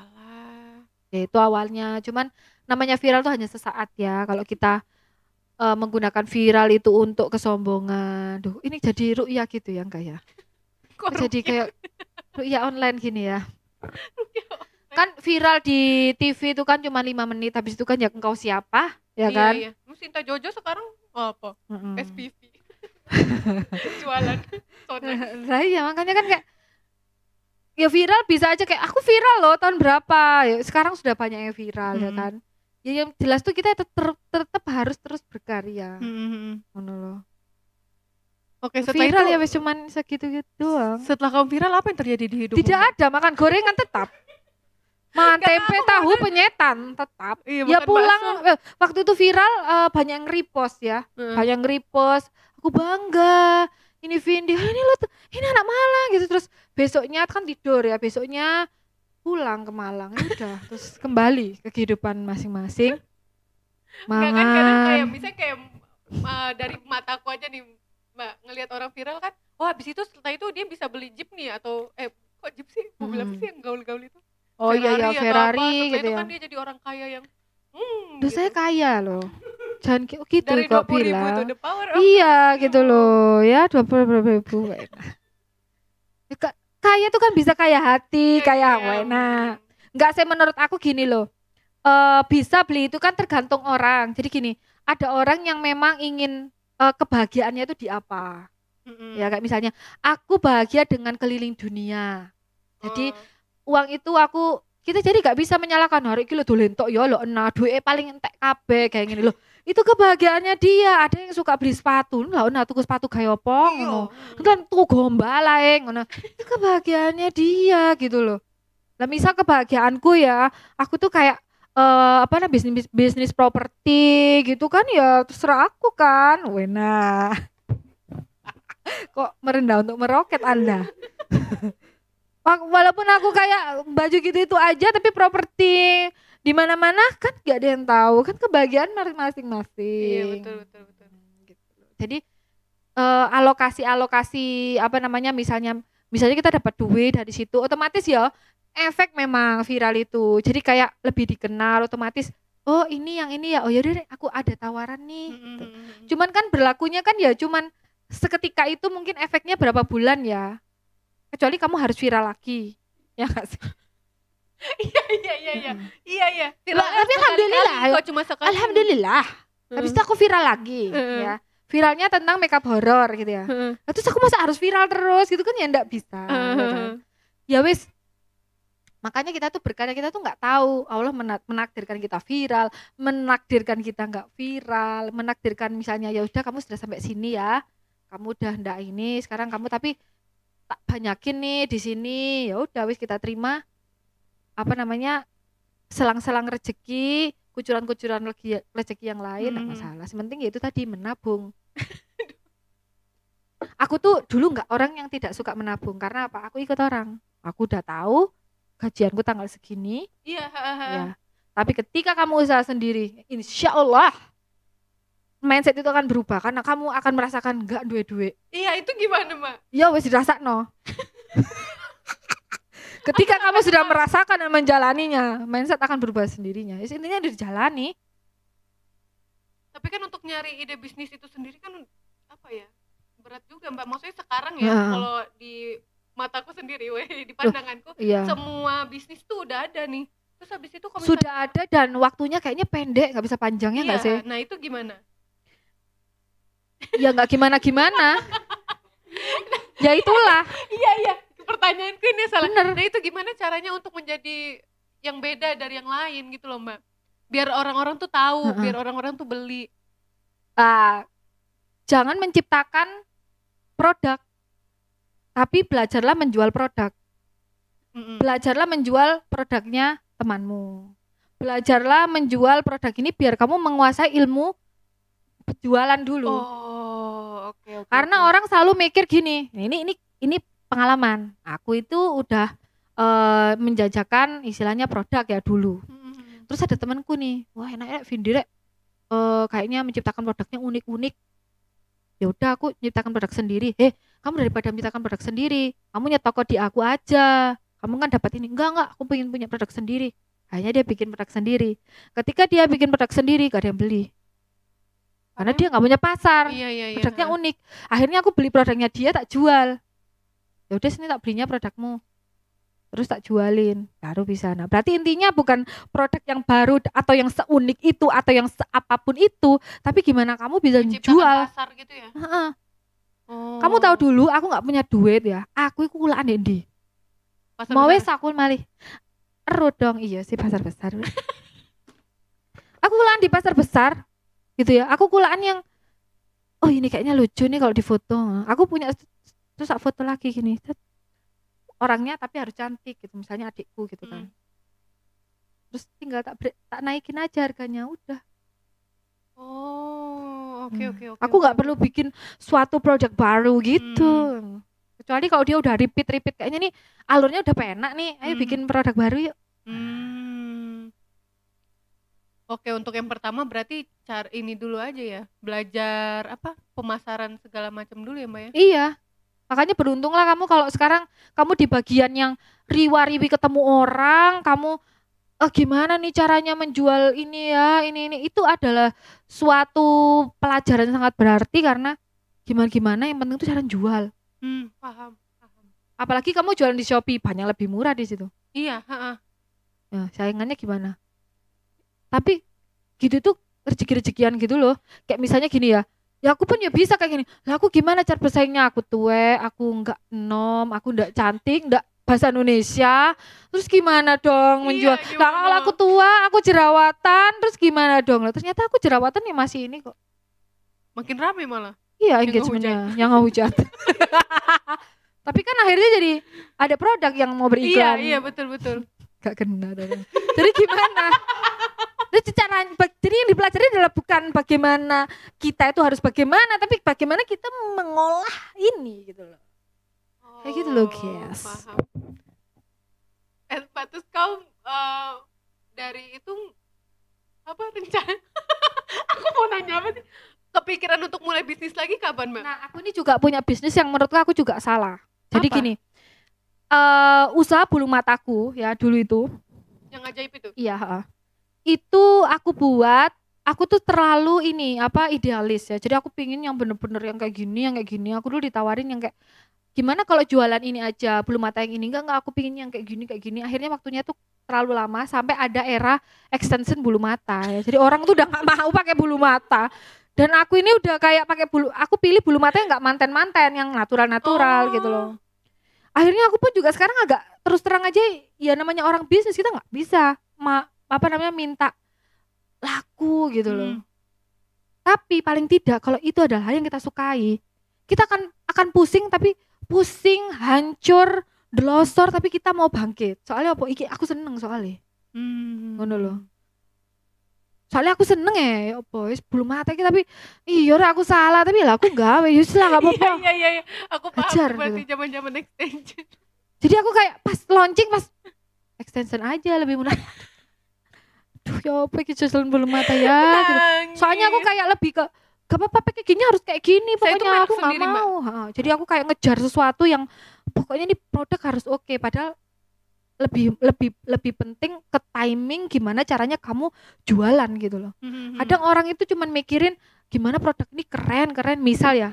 itu awalnya cuman namanya viral tuh hanya sesaat ya kalau kita eh, menggunakan viral itu untuk kesombongan duh ini jadi ruya gitu ya enggak ya [LAUGHS] Kok jadi rukyah? kayak ya online gini ya [LAUGHS] online? kan viral di TV itu kan cuma lima menit habis itu kan ya engkau siapa ya Iya, kan iya. Sinta Jojo sekarang apa? Mm-mm. SPV. [LAUGHS] Jualan. Lah iya makanya kan kayak ya viral bisa aja kayak aku viral loh tahun berapa ya sekarang sudah banyak yang viral ya Hmm. kan ya yang jelas tuh kita tetap tetap harus terus berkarya Hmm. ngono loh Oke, setelah viral itu, ya wes cuman segitu gitu doang setelah kamu viral apa yang terjadi di hidup? tidak ada makan gorengan tetap makan tempe tahu, tahu penyetan tetap Iya, ya makan pulang bakso. eh, waktu itu viral eh, banyak yang repost ya Heeh. banyak yang repost aku bangga ini Vindi "Ah, ini lo tuh ini anak Malang gitu terus besoknya kan tidur ya besoknya pulang ke Malang ya udah terus kembali ke kehidupan masing-masing Enggak kan kadang kayak mangan misalnya kayak uh, dari mataku aja nih Mbak ngelihat orang viral kan, oh habis itu setelah itu dia bisa beli jeep nih atau eh kok jeep sih? Mobil apa Mm-mm. sih yang gaul-gaul itu? oh iya ya atau apa. Ferrari Setelah gitu itu ya kan dia jadi orang kaya yang hmm, Duh saya kaya loh jangan ki- gitu dari kok 20 ribu itu bilang. the power of iya gitu loh ya dua puluh ribu Ya, ka- kaya tuh kan bisa kaya hati Iya, kaya iya. enak nggak saya menurut aku gini loh. Eh bisa beli itu kan tergantung orang. Jadi gini ada orang yang memang ingin eh, kebahagiaannya itu di apa? Mm-mm. ya kayak misalnya aku bahagia dengan keliling dunia. Jadi Oh. uang itu aku kita jadi gak bisa menyalahkan hari iki lho dolen tok ya lho enak duit paling entek kabeh kayak gini [LAUGHS] loh itu kebahagiaannya dia. Ada yang suka beli sepatu. Lah enak tuku sepatu kayak apa ngono. Kan tuku gombal ae ngono. Itu kebahagiaannya dia gitu loh. Lah misal kebahagiaanku ya aku tuh kayak eh apa namanya bisnis bisnis properti gitu kan ya terserah aku kan. Wena [LAUGHS] kok merendah untuk meroket anda? [LAUGHS] Walaupun aku kayak baju gitu itu aja tapi properti di mana-mana kan gak ada yang tahu kan kebahagiaan masing-masing Iya betul betul betul. gitu. Jadi eh, alokasi-alokasi apa namanya misalnya misalnya kita dapat duit dari situ otomatis ya efek memang viral itu. Jadi kayak lebih dikenal otomatis oh ini yang ini ya oh yaudah deh aku ada tawaran nih. gitu. Mm-mm. Cuman kan berlakunya kan ya cuman seketika itu mungkin efeknya berapa bulan ya. Kecuali kamu harus viral lagi. Ya nggak sih? Iya iya iya iya. Iya iya. Lah, tapi alhamdulillah. Kok cuma sekali. Alhamdulillah. Habis itu aku viral lagi Heeh. ya. Viralnya tentang makeup horror gitu ya. Lah, terus aku masa harus viral terus gitu kan ya enggak bisa. ya kan? Heeh. Ya wis. Makanya kita tuh berkarya kita tuh nggak tahu Allah mena- menakdirkan kita viral, menakdirkan kita nggak viral, menakdirkan misalnya ya udah kamu sudah sampai sini ya, kamu udah ndak ini, sekarang kamu tapi tak banyakin nih di sini, ya udah wis kita terima apa namanya selang-selang rezeki, kucuran-kucuran rezeki yang lain Mhm. masalah. Sementing ya itu tadi menabung. [LAUGHS] aku tuh dulu nggak orang yang tidak suka menabung karena apa? Aku ikut orang. Aku udah tahu gajianku tanggal segini, Iya. ya. Tapi ketika kamu usaha sendiri, insya Allah mindset itu akan berubah karena kamu akan merasakan nggak duit-duit. Iya itu gimana mbak? Ya wes dirasa no. [LAUGHS] Ketika kamu sudah merasakan dan menjalaninya, mindset akan berubah sendirinya. Ya, intinya dijalani. Tapi kan untuk nyari ide bisnis itu sendiri kan apa ya berat juga mbak. Maksudnya sekarang ya Heeh. kalau di mataku sendiri, [LAUGHS] weh, di pandanganku Iya. semua bisnis tuh udah ada nih. Terus habis itu kalau Sudah ada dan waktunya kayaknya pendek, nggak bisa panjangnya nggak sih? Iya, Nah itu gimana? Ya nggak gimana-gimana. [LAUGHS] ya itulah. iya iya. Pertanyaanku ini salah. Bener. Nah itu gimana caranya untuk menjadi yang beda dari yang lain gitu loh mbak? Biar orang-orang tuh tahu, Heeh. biar orang-orang tuh beli. Ah, jangan menciptakan produk, tapi belajarlah menjual produk. Mm-mm. Belajarlah menjual produknya temanmu. Belajarlah menjual produk ini biar kamu menguasai ilmu penjualan dulu. Oh oke oke. Karena oke. orang selalu mikir gini, "Nah, ini ini ini pengalaman. Aku itu udah eh, menjajakan istilahnya produk ya dulu. Mm-mm. Terus ada temanku nih, wah enak ya Vindi Rek. Eh, kayaknya menciptakan produknya unik-unik. Ya udah aku menciptakan produk sendiri. Eh, kamu daripada menciptakan produk sendiri, kamu nyet toko di aku aja. Kamu kan dapat ini. Enggak, enggak, aku pengen punya produk sendiri. Akhirnya dia bikin produk sendiri. Ketika dia bikin produk sendiri, gak ada yang beli. Karena Oh. dia nggak punya pasar Iya iya iya. produknya unik akhirnya aku beli produknya dia tak jual ya udah sini tak belinya produkmu. Terus tak jualin baru bisa. Nah berarti intinya bukan produk yang baru atau yang seunik itu atau yang seapapun itu tapi gimana kamu bisa Menciptakan jual. pasar gitu ya. Oh. kamu tahu dulu aku nggak punya duit ya aku itu kulaan di mau wes aku malih. Ero dong. Iya sih pasar besar. Aku kulaan di pasar besar gitu ya. Aku kulaan yang oh ini kayaknya lucu nih kalau difoto aku punya terus tak foto lagi gini orangnya tapi harus cantik gitu misalnya adikku gitu kan Hmm. terus tinggal tak bre- tak naikin aja harganya udah Oh, oke Hmm. oke oke. aku nggak oke. perlu bikin suatu project baru gitu Hmm. kecuali kalau dia udah repeat repeat kayaknya nih alurnya udah penak nih ayo Hmm. bikin produk baru yuk Hmm. Oke, untuk yang pertama berarti cari ini dulu aja ya. Belajar apa? Pemasaran segala macam dulu ya, Mbak ya. Iya. Makanya beruntunglah kamu kalau sekarang kamu di bagian yang riwa-riwi ketemu orang, kamu eh, gimana nih caranya menjual ini ya, ini ini itu adalah suatu pelajaran sangat berarti karena gimana gimana yang penting itu cara jual. Hmm, paham, paham. Apalagi kamu jualan di Shopee banyak lebih murah di situ. Iya, heeh. Ya, saingannya gimana? Tapi gitu tuh rezeki-rezekian gitu loh. Kayak misalnya gini ya. Ya aku pun ya bisa kayak gini. Lah aku gimana cara bersaingnya? Aku tuwe, aku enggak nom, aku enggak cantik, enggak bahasa Indonesia. Terus gimana dong Iya, menjual? gimana? Lah kalau aku tua, aku jerawatan, terus gimana dong? Lah ternyata aku jerawatan ya masih ini kok. Makin rame malah. Iya engagementnya, yang nggak hujat. [LAUGHS] Tapi kan akhirnya jadi ada produk yang mau beriklan. Iya, iya betul betul. gak kena dong. jadi gimana [LAUGHS] jadi cara jadi yang dipelajari adalah bukan bagaimana kita itu harus bagaimana tapi bagaimana kita mengolah ini gitu loh Kayak gitu loh, Oh, guys. Paham. Eh, Pak, terus kau eh, dari itu apa rencana? [LAUGHS] aku mau nanya apa sih? Kepikiran untuk mulai bisnis lagi kapan, Mbak? nah aku ini juga punya bisnis yang menurutku aku juga salah jadi Apa? gini eh usaha bulu mataku ya dulu itu Yang ajaib itu. iya ha. Itu aku buat aku tuh terlalu ini apa idealis ya. Jadi aku pingin yang bener-bener yang kayak gini yang kayak gini. Aku dulu ditawarin yang kayak gimana kalau jualan ini aja? Bulu mata yang ini enggak enggak. Aku pingin yang kayak gini kayak gini. Akhirnya waktunya tuh terlalu lama sampai ada era extension bulu mata ya. Jadi orang tuh udah nggak mau pakai bulu mata. Dan aku ini udah kayak pakai bulu aku pilih bulu mata yang nggak manten-manten yang natural-natural Oh. gitu loh. Akhirnya aku pun juga sekarang agak terus terang aja ya namanya orang bisnis kita nggak bisa. Ma apa namanya minta laku gitu loh Hmm. tapi paling tidak kalau itu adalah hal yang kita sukai kita akan akan pusing tapi pusing hancur delosor tapi kita mau bangkit soalnya apa iki aku seneng soalnya Hmm. ngono loh soalnya aku seneng ya ya apa wis belum mati tapi iya ora aku salah tapi lah aku gawe ya wis lah gak [LAUGHS] apa-apa Iya, iya, iya. Aku paham berarti gitu. zaman-zaman extension. jadi aku kayak pas launching pas extension aja lebih murah [LAUGHS] Duh ya apa iki jualan belum mata ya? Gitu. Soalnya aku kayak lebih ke gak apa-apa pakai gini harus kayak gini Saya pokoknya merek aku nggak mau. Ha, jadi aku kayak ngejar sesuatu yang pokoknya ini produk harus oke padahal lebih lebih lebih penting ke timing gimana caranya kamu jualan gitu loh. Hmm, hmm, kadang orang itu cuman mikirin gimana produk ini keren keren. Misal ya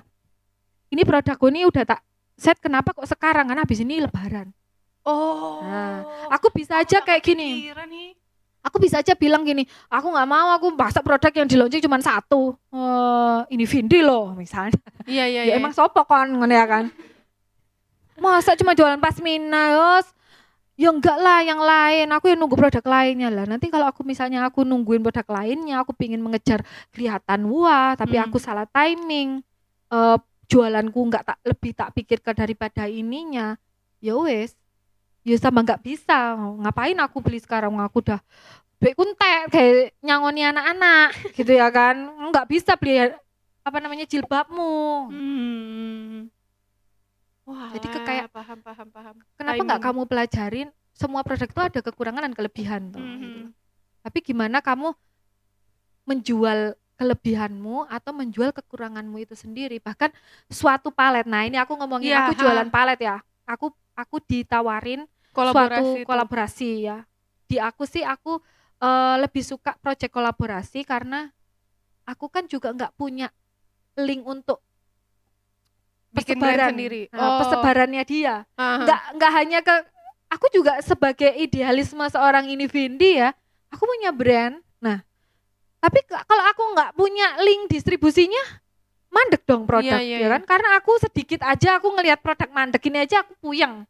ini produkku ini udah tak set kenapa kok sekarang? Karena habis ini lebaran. Oh. Nah, aku bisa aja nggak kayak gini. nih. Aku bisa aja bilang gini aku nggak mau aku masa produk yang di launching cuma satu Eh, ini Vindi loh misalnya. Iya, iya, [LAUGHS] ya iya. emang sopo kon ngono ya kan. Masa cuma jualan pasmina yos ya enggak lah yang lain aku yang nunggu produk lainnya. Lah nanti kalau aku misalnya aku nungguin produk lainnya aku pingin mengejar kelihatan wah tapi Hmm. aku salah timing eh jualanku nggak tak lebih tak pikirkan daripada ininya ya wes ya sama nggak bisa. Ngapain aku beli sekarang? Aku udah duit kuntek kayak nyangoni anak-anak [LAUGHS] gitu ya kan? Nggak bisa beli apa namanya jilbabmu. Hmm. Wah, Jadi ke kayak- paham paham paham. kenapa nggak kamu pelajarin? Semua produk itu ada kekurangan dan kelebihan tuh Hmm, gitu. tapi gimana kamu menjual kelebihanmu atau menjual kekuranganmu itu sendiri? Bahkan suatu palet. Nah ini aku ngomongin Iya, aku ha. jualan palet ya. Aku aku ditawarin Kolaborasi suatu itu. kolaborasi ya di aku sih aku eh, lebih suka project kolaborasi karena aku kan juga nggak punya link untuk bikin brand persebaran sendiri. Nah, Oh. persebarannya dia Aha. nggak nggak hanya ke aku juga sebagai idealisme seorang ini Vindi ya aku punya brand nah tapi kalau aku nggak punya link distribusinya mandek dong produk Iya, iya, ya kan karena aku sedikit aja aku ngelihat produk mandek ini aja aku puyeng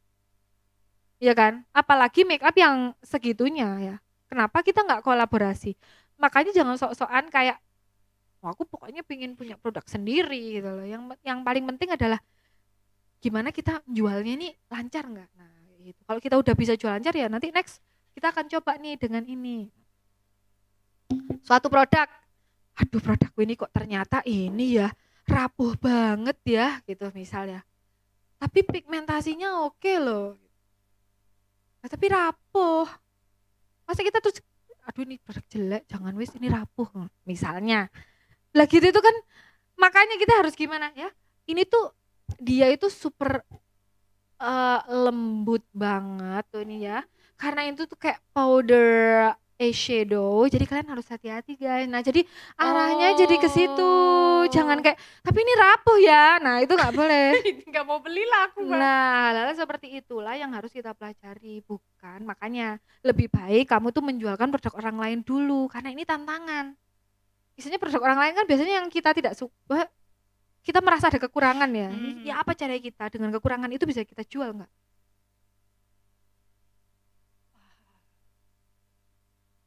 ya kan? Apalagi make up yang segitunya ya. Kenapa kita nggak kolaborasi? Makanya jangan sok-sokan kayak "Wah, aku pokoknya pengen punya produk sendiri gitu loh. Yang yang paling penting adalah gimana kita jualnya ini lancar nggak? Nah gitu. Kalau kita udah bisa jual lancar ya nanti next kita akan coba nih dengan ini. Suatu produk. Aduh produkku ini kok ternyata ini ya rapuh banget ya gitu misalnya. Tapi pigmentasinya oke loh Nah, tapi rapuh. Masa kita terus aduh ini produk jelek jangan wis ini rapuh. Misalnya. Lah gitu itu kan makanya kita harus gimana ya? Ini tuh dia itu super eh, lembut banget tuh ini ya. Karena itu tuh kayak powder eyeshadow jadi kalian harus hati-hati guys nah jadi arahnya jadi ke situ jangan kayak tapi ini rapuh ya nah itu nggak boleh [LAUGHS] nggak mau beli lah aku. Nah, hal seperti itulah yang harus kita pelajari, bukan? Makanya lebih baik kamu tuh menjualkan produk orang lain dulu karena ini tantangan. Biasanya produk orang lain kan biasanya yang kita tidak suka, kita merasa ada kekurangan ya. Hmm. Ya apa cara kita dengan kekurangan itu bisa kita jual nggak?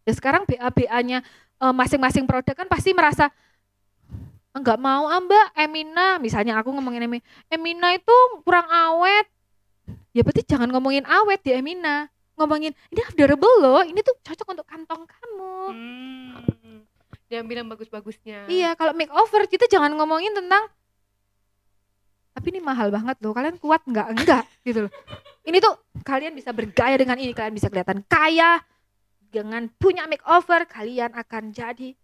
Ya sekarang BA-BA-nya eh, masing-masing produk kan pasti merasa enggak mau ah mbak Emina. Misalnya aku ngomongin Emina Emina itu kurang awet. Ya berarti jangan ngomongin awet di Emina. Ngomongin ini affordable loh ini tuh cocok untuk kantong kamu. Hmm. Diambil yang bagus-bagusnya. iya kalau makeover kita jangan ngomongin tentang tapi ini mahal banget loh kalian kuat nggak? Enggak gitu loh. Ini tuh kalian bisa bergaya dengan ini kalian bisa kelihatan kaya dengan punya makeover kalian akan jadi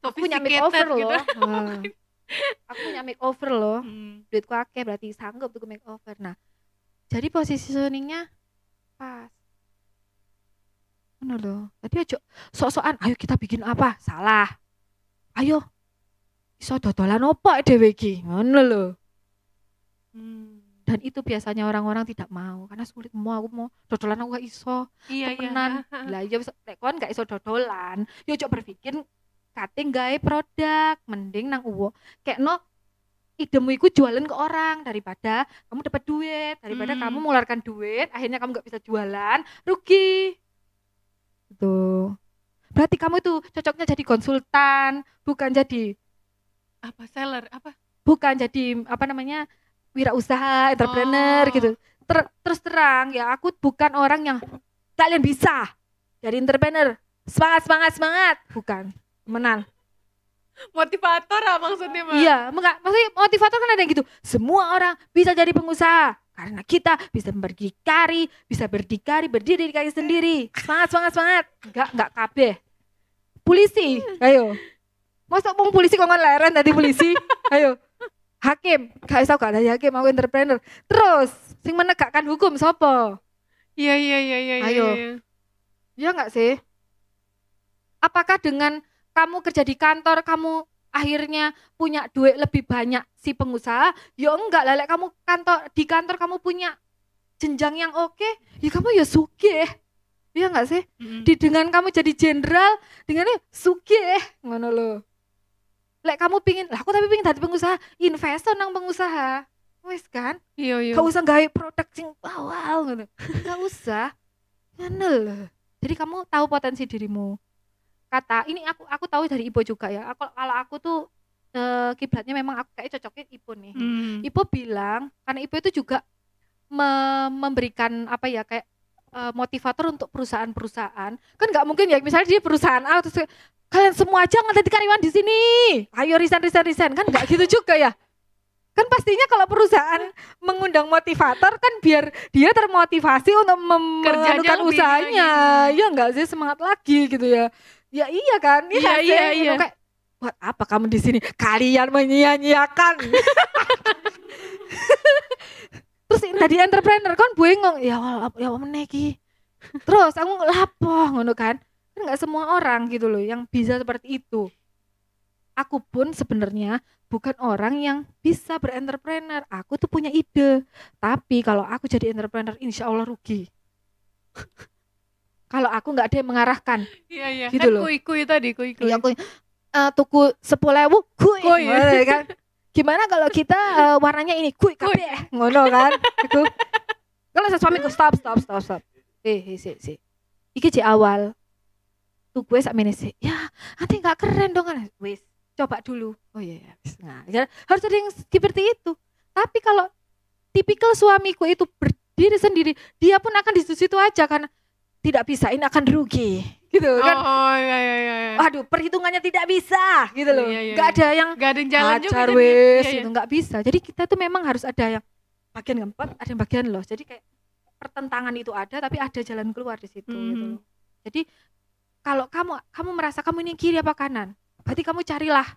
aku punya makeover Sophisticated loh. gitu. Nah, [LAUGHS] aku punya makeover loh. Hmm. duitku akeh berarti sanggup tuh makeover. Nah jadi positioningnya pas. Ngono loh. Tadi aja sok-sokan ayo kita bikin apa? Salah. Ayo. Iso dodolan opo dhewe iki? Ngono loh. Hmm. Dan itu biasanya orang-orang tidak mau karena sulit mau aku mau dodolan aku gak iso Iya iya. temenan lah iya wis lek kon gak iso dodolan yo coba berpikir kating gawe produk mending nang uwo kayak no idemu iku jualan ke orang daripada kamu dapat duit daripada Hmm. kamu mengeluarkan duit akhirnya kamu nggak bisa jualan rugi gitu berarti kamu itu cocoknya jadi konsultan bukan jadi Apa seller? Apa? bukan jadi apa namanya wirausaha entrepreneur Oh. gitu Ter- terus terang ya aku bukan orang yang kalian bisa jadi entrepreneur. Semangat semangat semangat. Bukan. Menang. Motivator ah maksudnya Mbak. iya enggak maksudnya motivator kan ada yang gitu. Semua orang bisa jadi pengusaha. Karena kita bisa berdikari bisa berdikari berdiri di kaki sendiri. Semangat semangat semangat. Enggak enggak kabeh. Polisi ayo. Masa mau polisi kok leren tadi polisi? [LAUGHS] Ayo hakim gak iso gak ada hakim aku entrepreneur terus sing menegakkan hukum sopo Iya iya iya iya. iya, Ayo. iya. ya nggak sih apakah dengan kamu kerja di kantor kamu akhirnya punya duit lebih banyak si pengusaha ya enggak lah lek kamu kantor di kantor kamu punya jenjang yang oke ya kamu ya sugih ya enggak sih Mm-mm. di dengan kamu jadi jenderal dengannya sugih ngono lo lek kamu pingin lah aku tapi pingin jadi pengusaha. Investor nang pengusaha. Wes kan? Iya iya. gak usah gawe produk sing wow, wow gitu gak usah. Ngono loh jadi kamu tahu potensi dirimu. Kata ini aku aku tahu dari Ipo juga ya. Aku kalau aku tuh eh, kiblatnya memang aku kayak cocoknya Ipo nih. Hmm. Ipo bilang karena Ipo itu juga me- memberikan apa ya kayak eh, motivator untuk perusahaan-perusahaan. Kan nggak mungkin ya misalnya dia perusahaan A terus kalian semua aja nggak karyawan di sini. Ayo resign resign resign. Kan nggak gitu juga ya? Kan pastinya kalau perusahaan mengundang motivator kan biar dia termotivasi untuk mem- Kerjanya menganukan lebih usahanya. ya enggak sih? Semangat lagi gitu ya. Ya iya kan? Iya, nggak iya, iya. kayak buat apa kamu di sini? Kalian menyia-nyiakan. [LAUGHS] Terus tadi entrepreneur kan bengong. Ya ya meneh terus aku lapo ngono kan kan nggak semua orang gitu loh yang bisa seperti itu aku pun sebenarnya bukan orang yang bisa berentrepreneur. Aku tuh punya ide. Tapi kalau aku jadi entrepreneur, insya Allah rugi. [LAUGHS] kalau aku nggak ada yang mengarahkan. Iya iya. Gitu kan loh. kui-kui tadi kui-kui. Ya aku eh, tuku sepuluh ewu, kui, Kui. ngono kan. Gimana kalau kita eh, warnanya ini kui kabeh, ngono kan? Aku kalau suamiku stop stop stop stop. Eh, eh sih sih. Iki di awal. Tuh gue sak. Ya, nanti nggak keren dong kan. Wis, coba dulu. Oh iya, iya, wis. Nah, ya, harus ada yang seperti itu. Tapi kalau tipikal suamiku itu berdiri sendiri, dia pun akan di situ aja karena tidak bisa ini akan rugi. Gitu kan. Oh iya iya iya. iya. Aduh, perhitungannya tidak bisa gitu loh. Iya, iya, Nggak iya. ada yang Gak ada yang jalan juga. wes Iya, iya. gitu, nggak bisa. Jadi kita tuh memang harus ada yang bagian keempat, ada yang bagian loh. Jadi kayak pertentangan itu ada, tapi ada jalan keluar di situ gitu Mhm. loh. Jadi kalau kamu kamu merasa kamu ini kiri apa kanan, berarti kamu carilah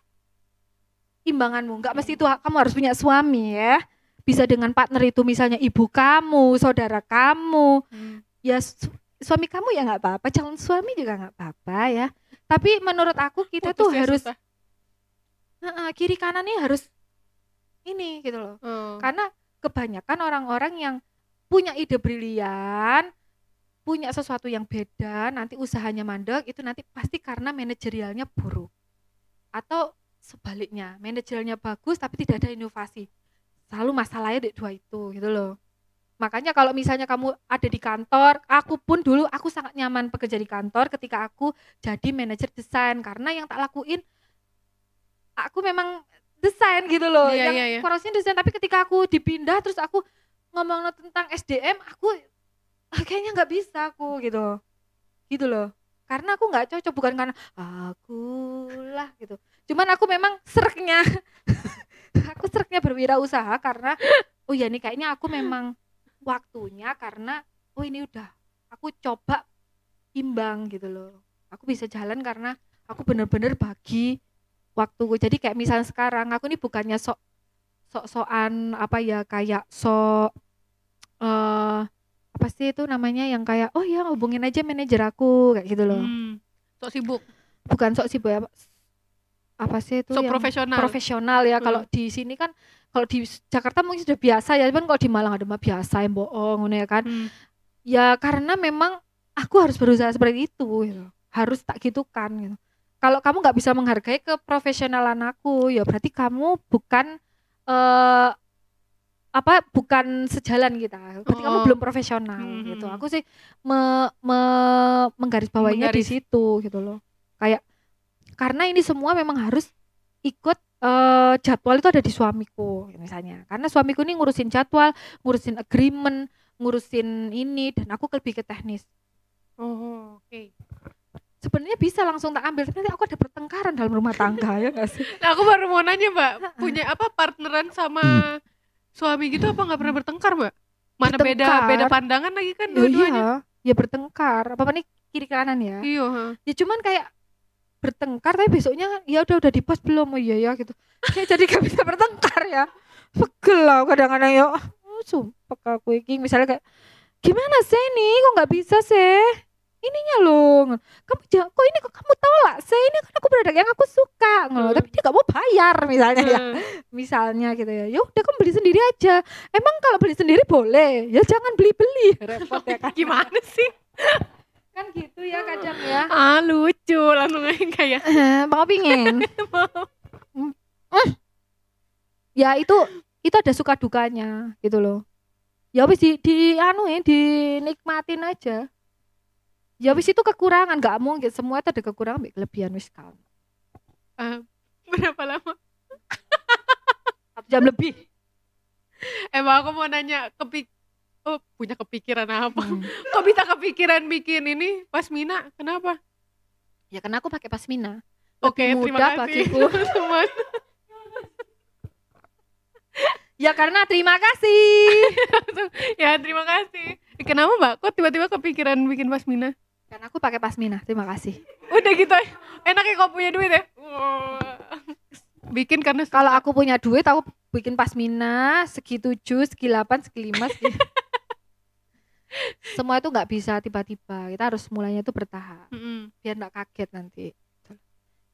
imbanganmu. Nggak mesti itu kamu harus punya suami ya. Bisa dengan partner itu misalnya ibu kamu, saudara kamu, Hmm. ya su- suami kamu ya nggak apa-apa, calon suami juga nggak apa-apa ya. Tapi menurut aku kita tuh Putusnya harus susah. Heeh, kiri kanannya harus ini gitu loh. Oh. Karena kebanyakan orang-orang yang punya ide brilian, punya sesuatu yang beda, nanti usahanya mandek itu nanti pasti karena manajerialnya buruk. Atau sebaliknya, manajerialnya bagus tapi tidak ada inovasi. Selalu masalahnya di dua itu gitu loh. Makanya kalau misalnya kamu ada di kantor, aku pun dulu aku sangat nyaman bekerja di kantor ketika aku jadi manajer desain karena yang tak lakuin aku memang desain gitu loh. Iya, yang iya, iya. porosnya desain tapi ketika aku dipindah terus aku ngomong tentang SDM, aku ah, kayaknya nggak bisa aku gitu. Gitu loh. Karena aku nggak cocok bukan karena aku lah gitu. Cuman aku memang sereknya [LAUGHS] aku sereknya berwirausaha karena oh ya nih kayaknya aku memang waktunya karena oh ini udah aku coba imbang gitu loh. Aku bisa jalan karena aku bener-bener bagi waktuku. Jadi kayak misalnya sekarang aku ini bukannya sok sok-sokan apa ya kayak sok eh apa sih itu namanya yang kayak oh ya hubungin aja manajer aku kayak gitu loh. Hmm. Sok sibuk, Bukan sok sih ya apa sih itu sok yang profesional. profesional ya. Hmm. Kalau di sini kan kalau di Jakarta mungkin sudah biasa ya, cuman kalau di Malang ada mah biasa yang bohong ya kan. Hmm. Ya karena memang aku harus berusaha seperti itu gitu. Harus tak gitu kan gitu. Kalau kamu nggak bisa menghargai keprofesionalan aku, ya berarti kamu bukan eh apa bukan sejalan kita. Berarti kamu Oh. belum profesional Hmm. gitu. Aku sih me, me- menggarisbawahinya di Menggaris. situ gitu loh. Kayak karena ini semua memang harus ikut eh, jadwal itu ada di suamiku misalnya. Karena suamiku ini ngurusin jadwal, ngurusin agreement, ngurusin ini dan aku lebih ke teknis. Oh, oke. Sebenarnya bisa langsung tak ambil, tapi nanti aku ada pertengkaran dalam rumah tangga ya nggak sih? [LAUGHS] Nah, aku baru mau nanya, Mbak, punya apa partneran sama suami gitu apa nggak pernah bertengkar, Mbak? Mana beda Bertengkar. beda pandangan lagi kan Ya dua-duanya. iya, ya bertengkar. Apa apa nih kiri kanan ya? Iya. Ya cuman kayak bertengkar tapi besoknya ya udah udah di post belum oh iya ya gitu. Kayak jadi gak bisa bertengkar ya. Pegel lah kadang-kadang ya. Oh, sumpah aku iki misalnya kayak gimana sih ini kok nggak bisa sih? Ininya loh, kamu jangan, kok ini kok kamu tolak sih? Ini kan aku produk yang aku suka, ngono. Hmm. tapi dia gak mau bayar misalnya ya. Hmm. misalnya gitu ya. Ya udah kamu beli sendiri aja. Emang kalau beli sendiri boleh? Ya jangan beli beli repot ya kan Gimana sih? kan gitu ya kadang ya. Ah, lucu. Langsung kayak [LAUGHS] mau. Pingin ya itu itu ada suka dukanya gitu loh. Ya wis di, di anu ya dinikmatin aja ya wis itu kekurangan nggak mungkin semua itu ada kekurangan ada kelebihan wis kan ah, [LAUGHS] berapa lama? satu jam lebih Emang aku mau nanya kepik Oh, punya kepikiran apa? Hmm. [LAUGHS] Kok bisa kepikiran bikin ini pasmina? Kenapa? ya karena aku pakai pasmina Oke, Lebih terima kasih [LAUGHS] teman-teman. ya karena terima kasih ya, terima kasih. Kenapa, Mbak? Kok tiba-tiba kepikiran bikin pasmina? Karena aku pakai pasmina terima kasih Udah gitu. Enak ya kau punya duit ya? Bikin karena kalau aku punya duit aku bikin pasmina segi tujuh segi delapan segi lima segi [LAUGHS] semua itu nggak bisa tiba-tiba kita harus mulainya itu bertahap Mm-mm. biar nggak kaget nanti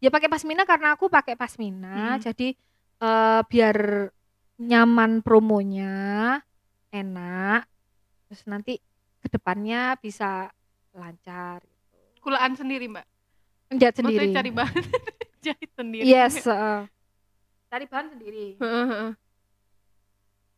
ya pakai pasmina karena aku pakai pasmina Hmm. jadi eh, biar nyaman promonya enak terus nanti ke depannya bisa lancar Kulaan sendiri, Mbak. Jahit Maksudnya sendiri cari bahan [LAUGHS] jahit sendiri. yes [LAUGHS] eh. cari bahan sendiri Heeh, heeh.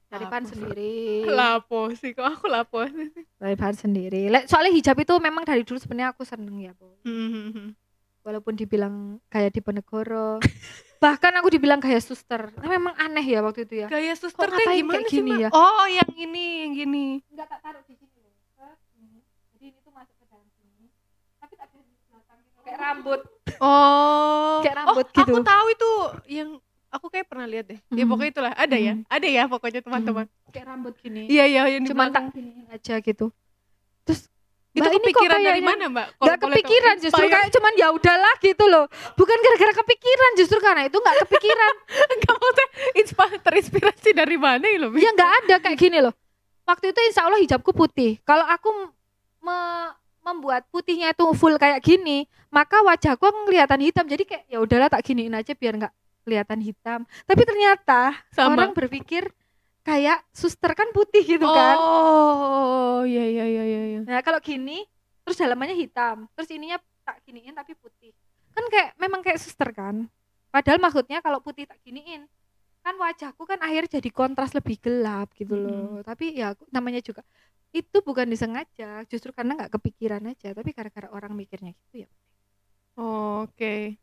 cari bahan sendiri Lapo sih, kok aku lapo sih. cari bahan sendiri Le- soalnya hijab itu memang dari dulu sebenarnya aku seneng ya Bu. Hmm, walaupun dibilang kayak di Penegoro [LAUGHS] bahkan aku dibilang kayak suster Nah, memang aneh ya waktu itu ya Gaya suster tuh ngapain gimana kayak sih, gini Mbak? ya? Oh, yang ini, yang gini. enggak tak taruh di sini loh Set, ini. jadi ini tuh masuk ke dalam sini tapi tak ada di belakang gitu. Kayak rambut Oh. Kayak rambut oh, gitu. Aku tahu itu yang aku kayak pernah lihat deh. Ya Hmm. pokoknya itulah, ada ya. Hmm. Ada ya pokoknya teman-teman. kayak rambut gini Iya, iya, yang di cuman tak giniin aja gitu terus Itu Mbak, ini kok kepikiran dari kayaknya- mana, Mbak? Boleh tahu. kepikiran justru kayak cuman ya udahlah gitu loh bukan gara-gara kepikiran justru karena itu nggak kepikiran [LAUGHS] maksudnya inspa- terinspirasi dari mana ya, loh? ya nggak ada kayak gini loh waktu itu insya Allah hijabku putih kalau aku me- membuat putihnya itu full kayak gini maka wajahku kelihatan hitam jadi kayak ya udahlah tak giniin aja biar nggak kelihatan hitam tapi ternyata Sama. orang berpikir kayak suster kan putih gitu kan Oh, iya iya iya iya. iya. nah kalau gini terus dalamannya hitam terus ininya tak giniin tapi putih kan kayak memang kayak suster kan padahal maksudnya kalau putih tak giniin kan wajahku kan akhirnya jadi kontras lebih gelap gitu loh tapi ya aku- namanya juga itu bukan disengaja justru karena nggak kepikiran aja tapi gara-gara orang mikirnya gitu ya Oke.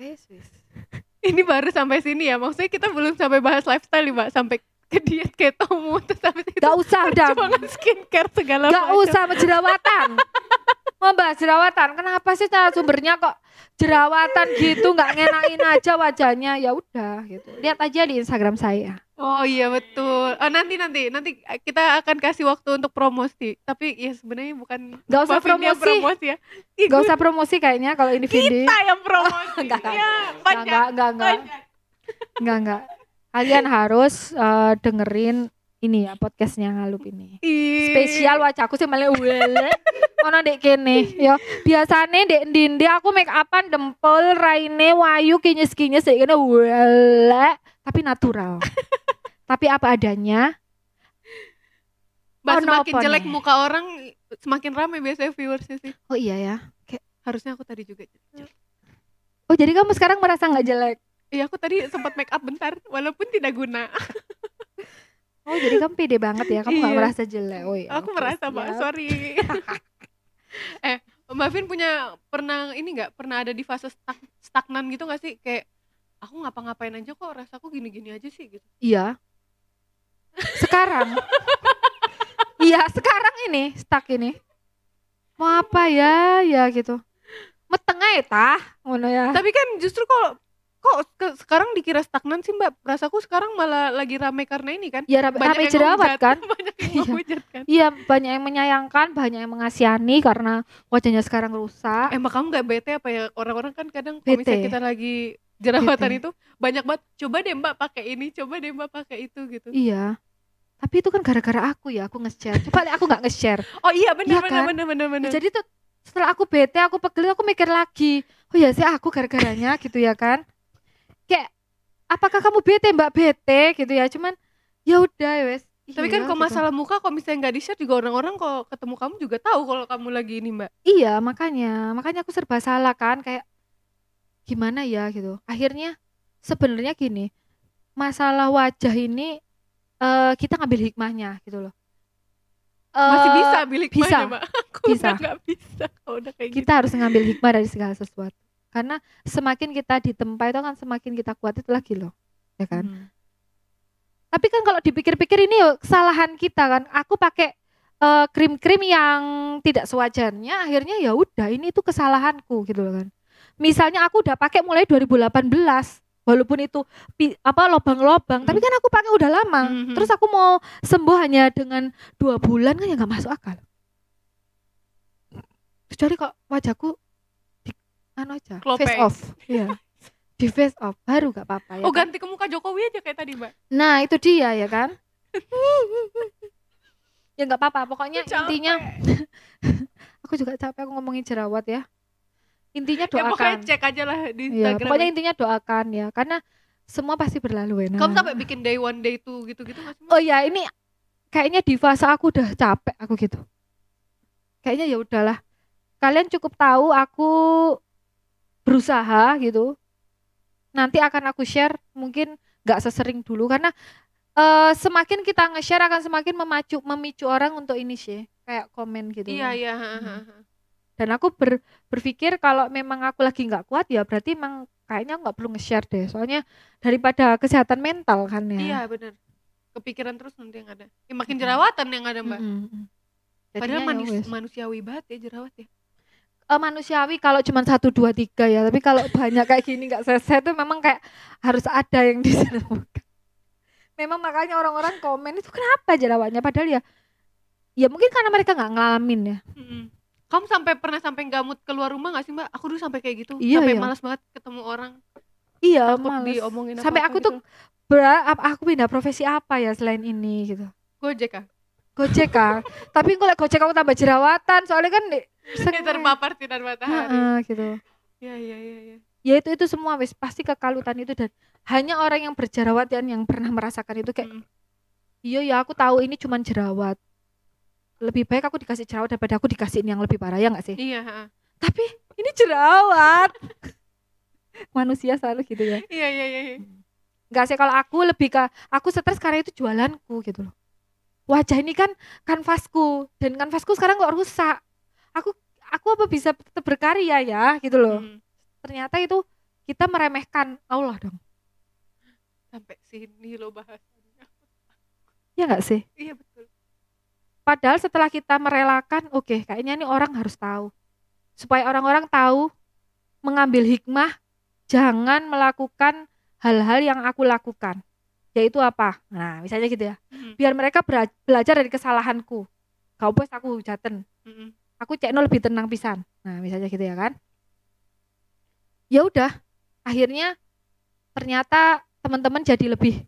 wes wes [LAUGHS] Ini baru sampai sini ya. Maksudnya kita belum sampai bahas lifestyle, nih, Mbak. Sampai ke diet ketomu [LAUGHS] terus habis itu gak usah udah skincare segala gak macam. usah jerawatan [LAUGHS] mau bahas jerawatan kenapa sih cara sumbernya kok jerawatan gitu nggak ngenain aja wajahnya ya udah gitu lihat aja di Instagram saya Oh iya betul. Oh nanti nanti nanti kita akan kasih waktu untuk promosi. Tapi ya sebenarnya bukan Gak usah promosi. promosi ya. Ih, Gak usah promosi kayaknya kalau ini Vindi. kita yang promosi. [LAUGHS] Enggak, enggak. ya, Enggak, panjang. enggak, enggak, enggak, enggak, enggak. Kalian harus eh, dengerin ini ya podcastnya ngalup ini. Spesial wajahku sih malah wele. Ono dek kene, yo. Biasane dek ndi aku make upan dempul, raine, wayu, kinyes-kinyes dek kene wele, tapi natural. [LAUGHS] tapi apa adanya. Mbak, Ono semakin apa jelek muka orang semakin ramai biasanya viewersnya sih. Oh iya ya. Harusnya aku tadi juga jelek. Oh jadi kamu sekarang merasa nggak jelek? Iya aku tadi sempat make up bentar walaupun tidak guna. [LAUGHS] Oh jadi kamu pede banget ya, kamu nggak Iya. merasa jelek. Oh iya. aku oke, merasa Mbak, sorry. [LAUGHS] eh, Mbak Vin punya pernah ini nggak pernah ada di fase stag- stagnan gitu nggak sih kayak aku ngapa-ngapain aja kok rasaku gini-gini aja sih gitu. Iya. Sekarang. [LAUGHS] iya, sekarang ini stuck ini. Mau apa ya? Ya gitu. Meteng aja tah, ngono ya. Tapi kan justru kok kok ke- sekarang dikira stagnan sih Mbak. Rasaku sekarang malah lagi rame karena ini kan. Ya rame, rame yang jerawat kan? [LAUGHS] Banyak yang Iya. kan. Iya, banyak yang menyayangkan, banyak yang mengasihani karena wajahnya sekarang rusak. Emang kamu nggak bete apa ya orang-orang kan kadang kalau misalnya kita lagi jerawatan Bete. itu banyak banget coba deh mbak pakai ini coba deh mbak pakai itu gitu Iya. Tapi itu kan gara-gara aku ya, aku nge-share. Coba aku nggak nge-share. oh iya benar Iya benar kan? benar benar benar Jadi tuh setelah aku bete, aku pegel, aku mikir lagi. Oh ya sih aku gara-garanya [LAUGHS] gitu ya kan. Kayak apakah kamu bete Mbak bete gitu ya. Cuman ya udah wes. tapi kan Iya, kalau gitu. masalah muka kalau misalnya nggak di share juga orang-orang kalau ketemu kamu juga tahu kalau kamu lagi ini mbak Iya, makanya, makanya aku serba salah kan kayak gimana ya gitu. Akhirnya sebenarnya gini, masalah wajah ini eh kita ngambil hikmahnya gitu loh. masih Eh, bisa bilik bisa. mbak [LAUGHS] aku Bisa. udah nggak bisa kalau udah kayak kita harus ngambil hikmah dari segala sesuatu. Karena semakin kita ditempa itu kan semakin kita kuat itu lagi loh. Ya gitu kan? Hmm. Tapi kan kalau dipikir-pikir ini yuk kesalahan kita kan. Aku pakai eh, krim-krim yang tidak sewajarnya akhirnya ya udah ini itu kesalahanku gitu loh kan. Misalnya aku udah pakai mulai 2018 walaupun itu apa lobang-lobang tapi kan aku pakai udah lama. Mhm. Terus aku mau sembuh hanya dengan dua bulan kan ya nggak masuk akal. Kecuali kok wajahku di anu aja Klope. face off. Iya. [LAUGHS] Di face off baru gak apa-apa ya. oh kan? ganti ke muka Jokowi aja kayak tadi mbak Nah itu dia ya kan [LAUGHS] Ya nggak apa-apa pokoknya Capek. intinya [LAUGHS] Aku juga capek aku ngomongin jerawat ya intinya Ya pokoknya doakan cek aja lah di Iya, Instagram. pokoknya ya. intinya doakan ya karena semua pasti berlalu enak Kamu sampai bikin day one day two gitu-gitu? Mbak? oh ya ini kayaknya di fase aku udah capek aku gitu kayaknya ya udahlah kalian cukup tahu aku berusaha gitu nanti akan aku share mungkin nggak sesering dulu karena eh, semakin kita nge-share akan semakin memacu memicu orang untuk ini sih kayak komen gitu Iya loh. iya. Hmm. Dan aku ber- berpikir kalau memang aku lagi nggak kuat ya berarti emang kayaknya nggak perlu nge-share deh soalnya daripada kesehatan mental kan ya Iya benar. Kepikiran terus nanti yang ada. Ya, makin jerawatan yang ada mbak. Mm-mm. Padahal Jadinya ya wes. manusiawi banget ya jerawat ya. Eh, manusiawi kalau cuma satu dua tiga ya tapi kalau banyak kayak gini nggak selesai tuh memang kayak harus ada yang [LAUGHS] disembuhkan memang makanya orang-orang komen itu kenapa jerawatnya padahal ya ya mungkin karena mereka nggak ngalamin ya Mm-mm. Kamu sampai pernah sampai gamut keluar rumah gak sih mbak? Aku dulu sampai kayak gitu. Iya, sampai iya. malas banget ketemu orang. iya Takut males. diomongin sampai aku tuh gitu. bra- ap- aku pindah profesi apa ya selain ini gitu Gojek ah. gojek kan [LAUGHS] tapi kalau gojek aku tambah jerawatan soalnya kan di- [LAUGHS] Ya, terpapar sinar matahari. Heeh, gitu Iya iya iya. iya. ya itu itu semua wis pasti kekalutan itu dan hanya orang yang berjerawat yang pernah merasakan itu kayak Mm. iya ya aku tahu ini cuman jerawat lebih baik aku dikasih jerawat daripada aku dikasihin yang lebih parah ya nggak sih Iya. ha. tapi ini jerawat [LAUGHS] manusia selalu gitu ya Iya iya iya. iya. nggak sih kalau aku lebih ke aku stres karena itu jualanku gitu loh wajah ini kan kanvasku dan kanvasku sekarang kok rusak aku aku apa bisa tetap berkarya ya gitu loh Mm. ternyata itu kita meremehkan Allah dong Sampai sini lo bahasannya. ya nggak sih Iya betul. Padahal setelah kita merelakan, oke, kayaknya ini orang harus tahu. Supaya orang-orang tahu mengambil hikmah, jangan melakukan hal-hal yang aku lakukan. Yaitu apa? Nah, misalnya gitu ya. Mm. Biar mereka bela- belajar dari kesalahanku. Kau bos aku hujaten. Mm-mm. Aku cekno lebih tenang pisan. Nah, misalnya gitu ya kan. Ya udah, akhirnya ternyata teman-teman jadi lebih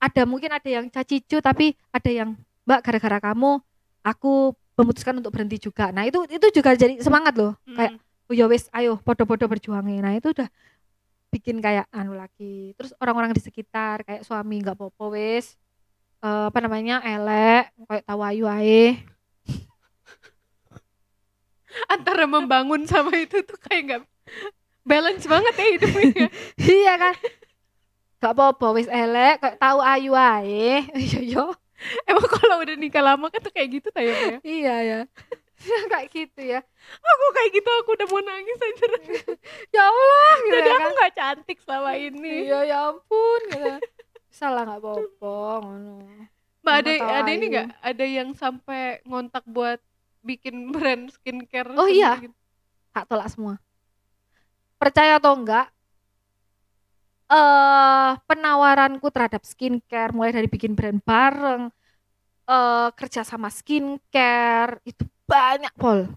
ada mungkin ada yang cacicu tapi ada yang mbak gara-gara kamu aku memutuskan untuk berhenti juga. Nah itu itu juga jadi semangat loh. Kayak Mm. oh ya wes ayo podo-podo berjuangin. Nah itu udah bikin kayak anu lagi. Terus orang-orang di sekitar kayak suami nggak popo wes Eh, apa namanya elek kayak tawayu ae. [LAUGHS] Antara membangun sama itu tuh kayak nggak balance banget ya hidupnya. [LAUGHS] iya kan? Gak apa-apa wis elek kayak tahu ayu ae. [LAUGHS] Iya yo Emang kalau udah nikah lama kan tuh kayak gitu tayangnya. iya ya [LAUGHS] kayak gitu ya Aku kayak gitu aku udah mau nangis aja. [LAUGHS] ya Allah gitu Jadi ya aku kan cantik selama ini. iya ya ampun gitu salah nggak ngono Mbak ada ada ini nggak? Ada yang sampai ngontak buat bikin brand skincare. Oh, iya. gitu? tak tolak semua percaya atau enggak eh penawaranku terhadap skincare mulai dari bikin brand bareng eh kerja sama skincare itu banyak pol.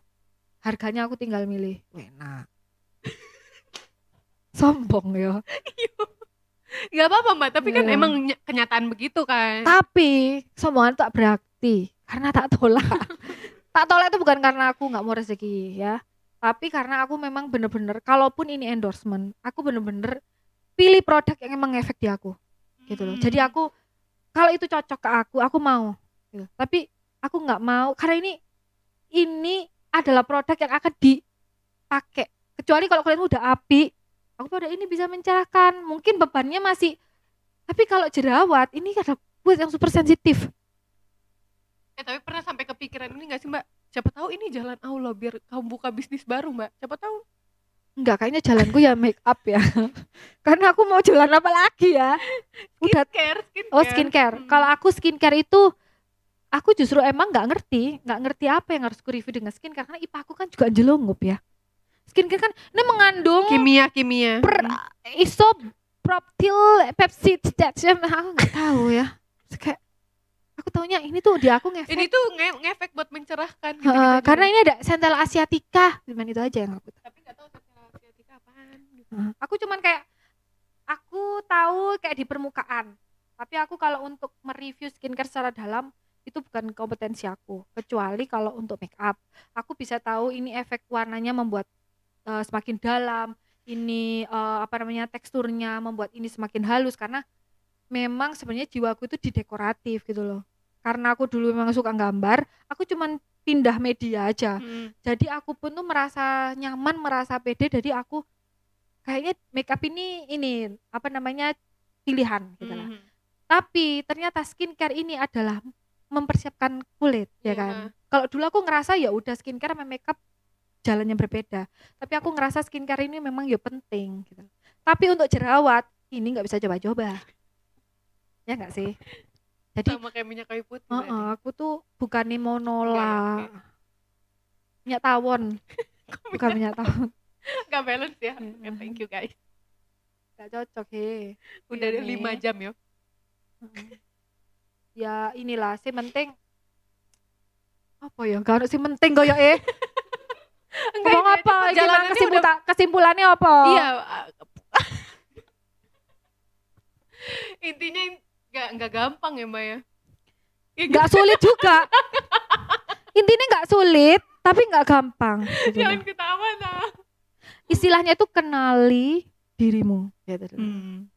Harganya aku tinggal milih. Enak. [LAUGHS] Sombong ya Gak apa-apa mbak, tapi kan Iya. emang ny- kenyataan begitu kan. tapi sombongan tak berarti karena tak tolak. [LAUGHS] Tak tolak itu bukan karena aku nggak mau rezeki ya. Tapi karena aku memang bener-bener kalaupun ini endorsement aku bener-bener pilih produk yang emang efek di aku gitu loh Hmm. jadi aku kalau itu cocok ke aku aku mau gitu. tapi aku nggak mau karena ini ini adalah produk yang akan dipakai kecuali kalau kalian udah api aku produk ini bisa mencerahkan mungkin bebannya masih tapi kalau jerawat ini adalah buat yang super sensitif Eh tapi pernah sampai kepikiran ini gak sih mbak? Siapa tahu ini jalan Allah biar kamu buka bisnis baru mbak. Siapa tahu? Enggak, kayaknya jalanku ya make up ya. [LAUGHS] Karena aku mau jualan apa lagi ya? Udah Skincare, skincare. oh skincare. Hmm. Kalau aku skincare itu aku justru emang nggak ngerti, nggak ngerti apa yang harus ku review dengan skincare karena IPA aku kan juga jelungup ya. Skincare kan ini mengandung kimia kimia. per isopropyl peptide aku nggak tahu ya. Kayak aku taunya ini tuh di aku ngefek. Ini tuh nge ngefek buat mencerahkan. gitu, Heeh, karena ini ada centella asiatica, cuman itu aja yang aku tahu. tapi nggak tahu sensitif asiatica Heeh. Aku cuman kayak aku tahu kayak di permukaan. Tapi aku kalau untuk mereview skincare secara dalam itu bukan kompetensi aku. Kecuali kalau untuk make up, aku bisa tahu ini efek warnanya membuat eh, semakin dalam, ini eh, apa namanya teksturnya membuat ini semakin halus karena memang sebenarnya jiwaku itu di dekoratif gitu loh. Karena aku dulu memang suka gambar, aku cuman pindah media aja. Hmm. Jadi aku pun tuh merasa nyaman, merasa pede. Jadi aku kayaknya makeup ini ini apa namanya pilihan gitu lah. Mhm. Tapi ternyata skincare ini adalah mempersiapkan kulit ya Iya. kan. Kalau dulu aku ngerasa ya udah skincare sama makeup jalan yang berbeda. Tapi aku ngerasa skincare ini memang ya penting gitu. Tapi untuk jerawat ini nggak bisa coba-coba. Ya nggak sih? Jadi Sama kayak minyak kayu putih. Heeh, berarti. aku tuh bukannya mau nolak ya, minyak tawon, [LAUGHS] bukan minyak tawon. [LAUGHS] Gak balance ya. Mm, Oke, thank you guys. Gak cocok he. Udah Iya, lima nih. jam ya. Ya inilah sih penting apa ya gak ada sih penting koyo eh [LAUGHS] Enggak, ngomong apa gimana kesimpulan udah- kesimpulannya apa Iya. [LAUGHS] Intinya nggak nggak gampang ya mbak ya. Iya, nggak sulit juga intinya nggak sulit tapi nggak gampang gitu Jangan ketawa nah. Istilahnya itu kenali dirimu. Gitu. Hmm.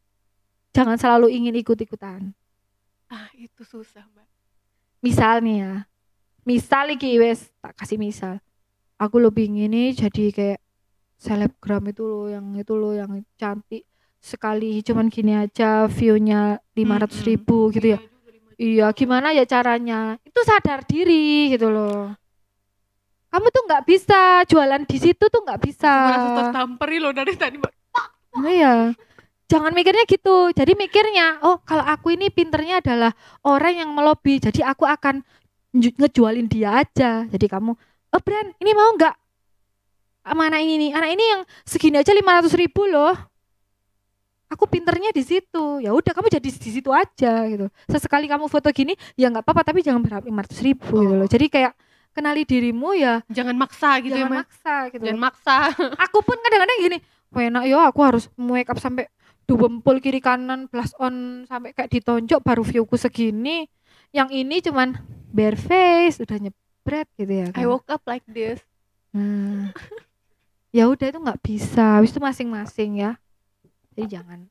jangan selalu ingin ikut-ikutan. Ah itu susah mbak. misal nih ya. Misal iki wes tak kasih misal. Aku lebih ingin nih jadi kayak selebgram itu loh yang itu loh yang cantik sekali. Cuman gini aja view-nya 500 ribu gitu ya. Iya gimana ya caranya? Itu sadar diri gitu loh kamu tuh nggak bisa jualan di situ tuh nggak bisa tertamperi loh dari tadi mbak. Iya. Jangan mikirnya gitu. Jadi mikirnya, oh kalau aku ini pinternya adalah orang yang melobi. Jadi aku akan ngejualin dia aja. Jadi kamu, oh brand, ini mau nggak? Sama anak ini nih, anak ini yang segini aja 500 ribu loh. Aku pinternya di situ. Ya udah kamu jadi di situ aja gitu. Sesekali kamu foto gini, ya nggak apa-apa. Tapi jangan berharap 500 ribu gitu Oh. loh. Jadi kayak kenali dirimu ya Jangan maksa gitu ya jangan mbak. maksa gitu. Jangan maksa. [LAUGHS] aku pun kadang-kadang gini "Wah, enak yo aku harus make up sampai duempul kiri kanan blush on sampai kayak ditonjok baru viewku segini yang ini cuman bare face udah nyebret gitu ya I kan. woke up like this. Nah, ya udah itu nggak bisa habis itu masing-masing ya jadi jangan [LAUGHS]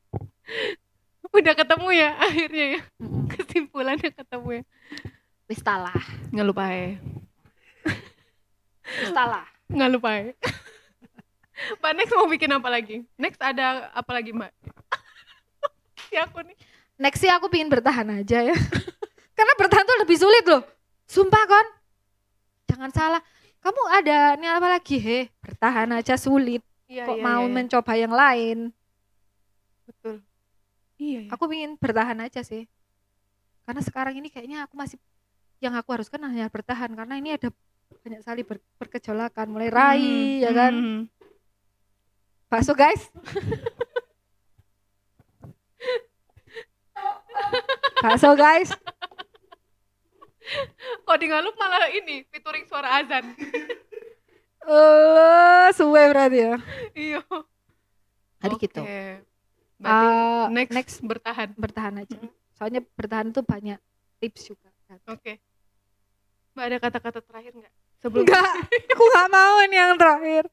Udah ketemu ya akhirnya ya. Kesimpulannya ketemu ya. wis talah Nggak lupa ya. Wis talah Nggak lupa ya. [LAUGHS] Mbak next mau bikin apa lagi? Next ada apa lagi mbak? si [LAUGHS] aku nih. next sih aku pingin bertahan aja ya [LAUGHS] karena bertahan tuh lebih sulit loh sumpah kon jangan salah kamu ada ini apa lagi he bertahan aja sulit Iya, kok iya, mau iya, iya. mencoba yang lain Betul. Iya ya. aku ingin bertahan aja sih karena sekarang ini kayaknya aku masih yang aku haruskan hanya bertahan karena ini ada banyak sekali ber- berkejolakan mulai rai ya kan Hmm. bakso guys [LAUGHS] bakso guys Kok di Ngalup malah ini featuring suara azan. [LAUGHS] eh suwe berarti ya iya. jadi Oke. gitu Berarti Eh, next, next bertahan. bertahan aja soalnya bertahan tuh banyak tips juga kan. Oke. Mbak ada kata-kata terakhir nggak? Sebelum enggak [LAUGHS] aku nggak mau ini yang terakhir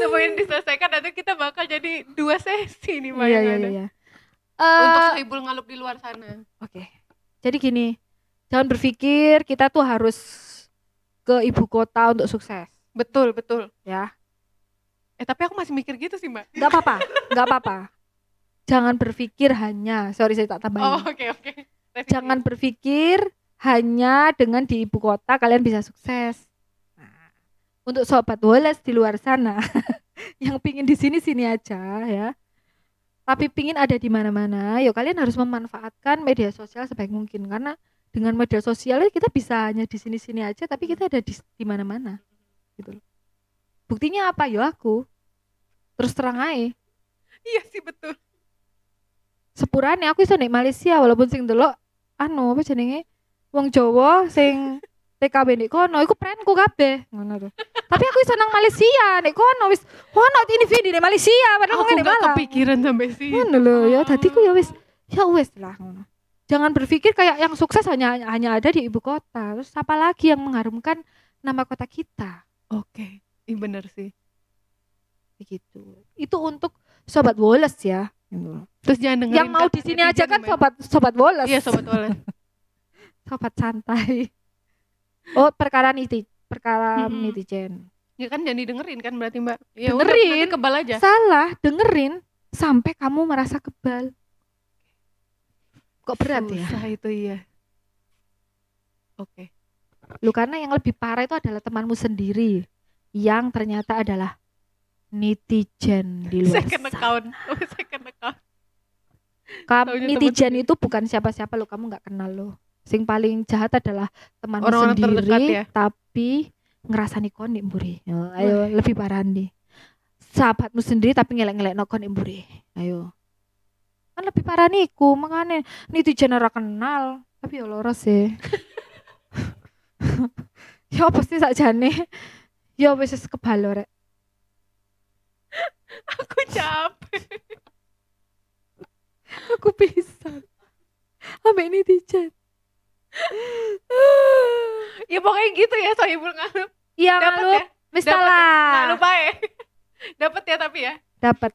sebelum diselesaikan nanti kita bakal jadi dua sesi nih Mbak iya iya iya Untuk Eh, sehibul ngalup di luar sana. Oke. Jadi gini, jangan berpikir kita tuh harus ke ibu kota untuk sukses, Betul, betul. ya. Eh tapi aku masih mikir gitu sih Mbak. Nggak apa-apa, nggak apa-apa. Jangan berpikir hanya, sorry saya tak tambahin. Oh, oke oke. Revisi. Jangan berpikir hanya dengan di ibu kota kalian bisa sukses. Nah, untuk sobat Wallace di luar sana [LAUGHS] yang pingin di sini sini aja ya. Tapi pingin ada di mana-mana, ya kalian harus memanfaatkan media sosial sebaik mungkin karena dengan media sosial kita bisa hanya di sini-sini aja tapi kita ada di di mana-mana. Gitu loh. Buktinya apa? Ya aku. Terus terang aja. Iya sih betul. sepurane aku iso nek Malaysia walaupun sing delok anu apa jenenge wong Jawa sing TKB nek kono iku friendku kabeh ngono tuh. Tapi aku iso nang Malaysia nek kono wis ono ini video nek Malaysia padahal Aku nggak Malang. kepikiran sampai sih. Ngono lho ya tadi ku ya wis ya wis lah ngono. Jangan berpikir kayak yang sukses hanya hanya ada di ibu kota. Terus apa lagi yang mengharumkan nama kota kita? Oke. Ih bener sih. begitu itu untuk sobat Wallace ya Gitu. Terus jangan dengerin yang mau di sini aja kan gimana. sobat sobat Wallace Iya sobat Wallace. [LAUGHS] sobat santai [LAUGHS] oh perkara niti perkara Mm-mm. netizen ya kan jangan didengerin kan berarti Mbak. Ya udah, Dengerin. nanti kebal aja. salah dengerin sampai kamu merasa kebal kok berat ya Susah itu iya. Oke. lu karena yang lebih parah itu adalah temanmu sendiri yang ternyata adalah netizen di luar Second sana. account. Oh, second account. Kamu netizen itu bukan siapa-siapa lo, kamu nggak kenal lo. Sing paling jahat adalah temanmu Orang-orang sendiri, terdekat ya? tapi ngerasani kon nih mburi. Yo, ayo lebih parah nih. Sahabatmu sendiri tapi ngelek-ngelek no kon mburi. Ayo. Kan lebih parah niku, makanya netizen ora kenal, tapi ya loro sih. [LAUGHS] ya apa sih sakjane? Ya wis wis kebalo rek. Aku capek. Aku pisan. Ambek netizen. Ya pokoknya gitu ya Sohibul ngalup. Iya ngalup, ya? wis Dapat ya? Nggak lupa ya. [LAUGHS] Dapat ya tapi ya. Dapat.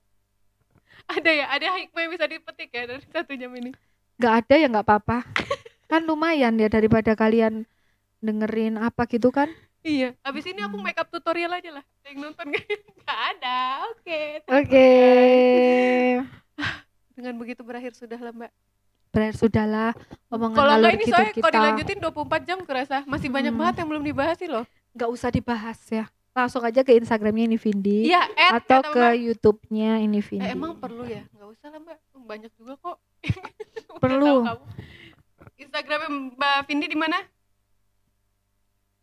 Ada ya, ada hikmah yang bisa dipetik ya dari satu jam ini. nggak ada ya nggak apa-apa kan lumayan ya daripada kalian dengerin apa gitu kan Iya, abis ini aku make up tutorial aja lah. Yang nonton [LAUGHS] nggak ada. Oke. oke Dengan begitu berakhir sudah lah Mbak. Berakhir sudahlah omongan Kalau enggak ini gitu soalnya kalau kita dilanjutin 24 jam kerasa masih banyak Hmm. banget yang belum dibahas sih loh. nggak usah dibahas ya langsung aja ke Instagramnya ini Vindi add atau ke. YouTube-nya ini Vindi Eh, emang perlu ya? Nggak usah lah Mbak. Banyak juga kok. [LAUGHS] Perlu. Instagramnya Mbak Vindi di mana?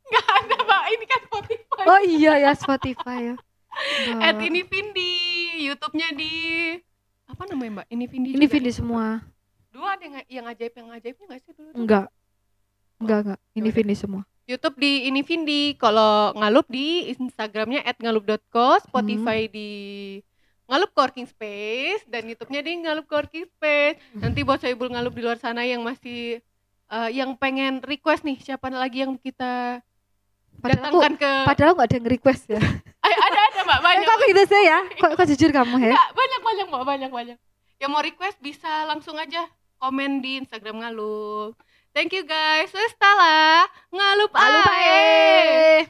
Nggak ada Mbak. Ini kan Spotify. oh iya ya Spotify ya [LAUGHS] At ini Vindi. YouTube-nya di apa namanya Mbak? Ini Vindi. ini. Vindi semua Dulu ada yang yang ajaib yang ajaibnya nggak sih dulu? enggak enggak enggak ini Yaudah. Vindi semua YouTube di ini Vindi. Kalau ngalup di Instagramnya @ngalup.co, Spotify di Ngalup Coworking Space dan YouTube-nya di Ngalup Coworking Space. Nanti buat Soibul Ngalup di luar sana yang masih eh, yang pengen request nih siapa lagi yang kita padahal aku datangkan ke padahal nggak ada yang request ya [LAUGHS] Ay, ada ada Mbak banyak. kok gitu sih ya kok, kok jujur kamu ya banyak banyak Mbak, banyak banyak. Yang mau request bisa langsung aja komen di Instagram Ngalup. Thank you guys. Wes tala, ngalup ae.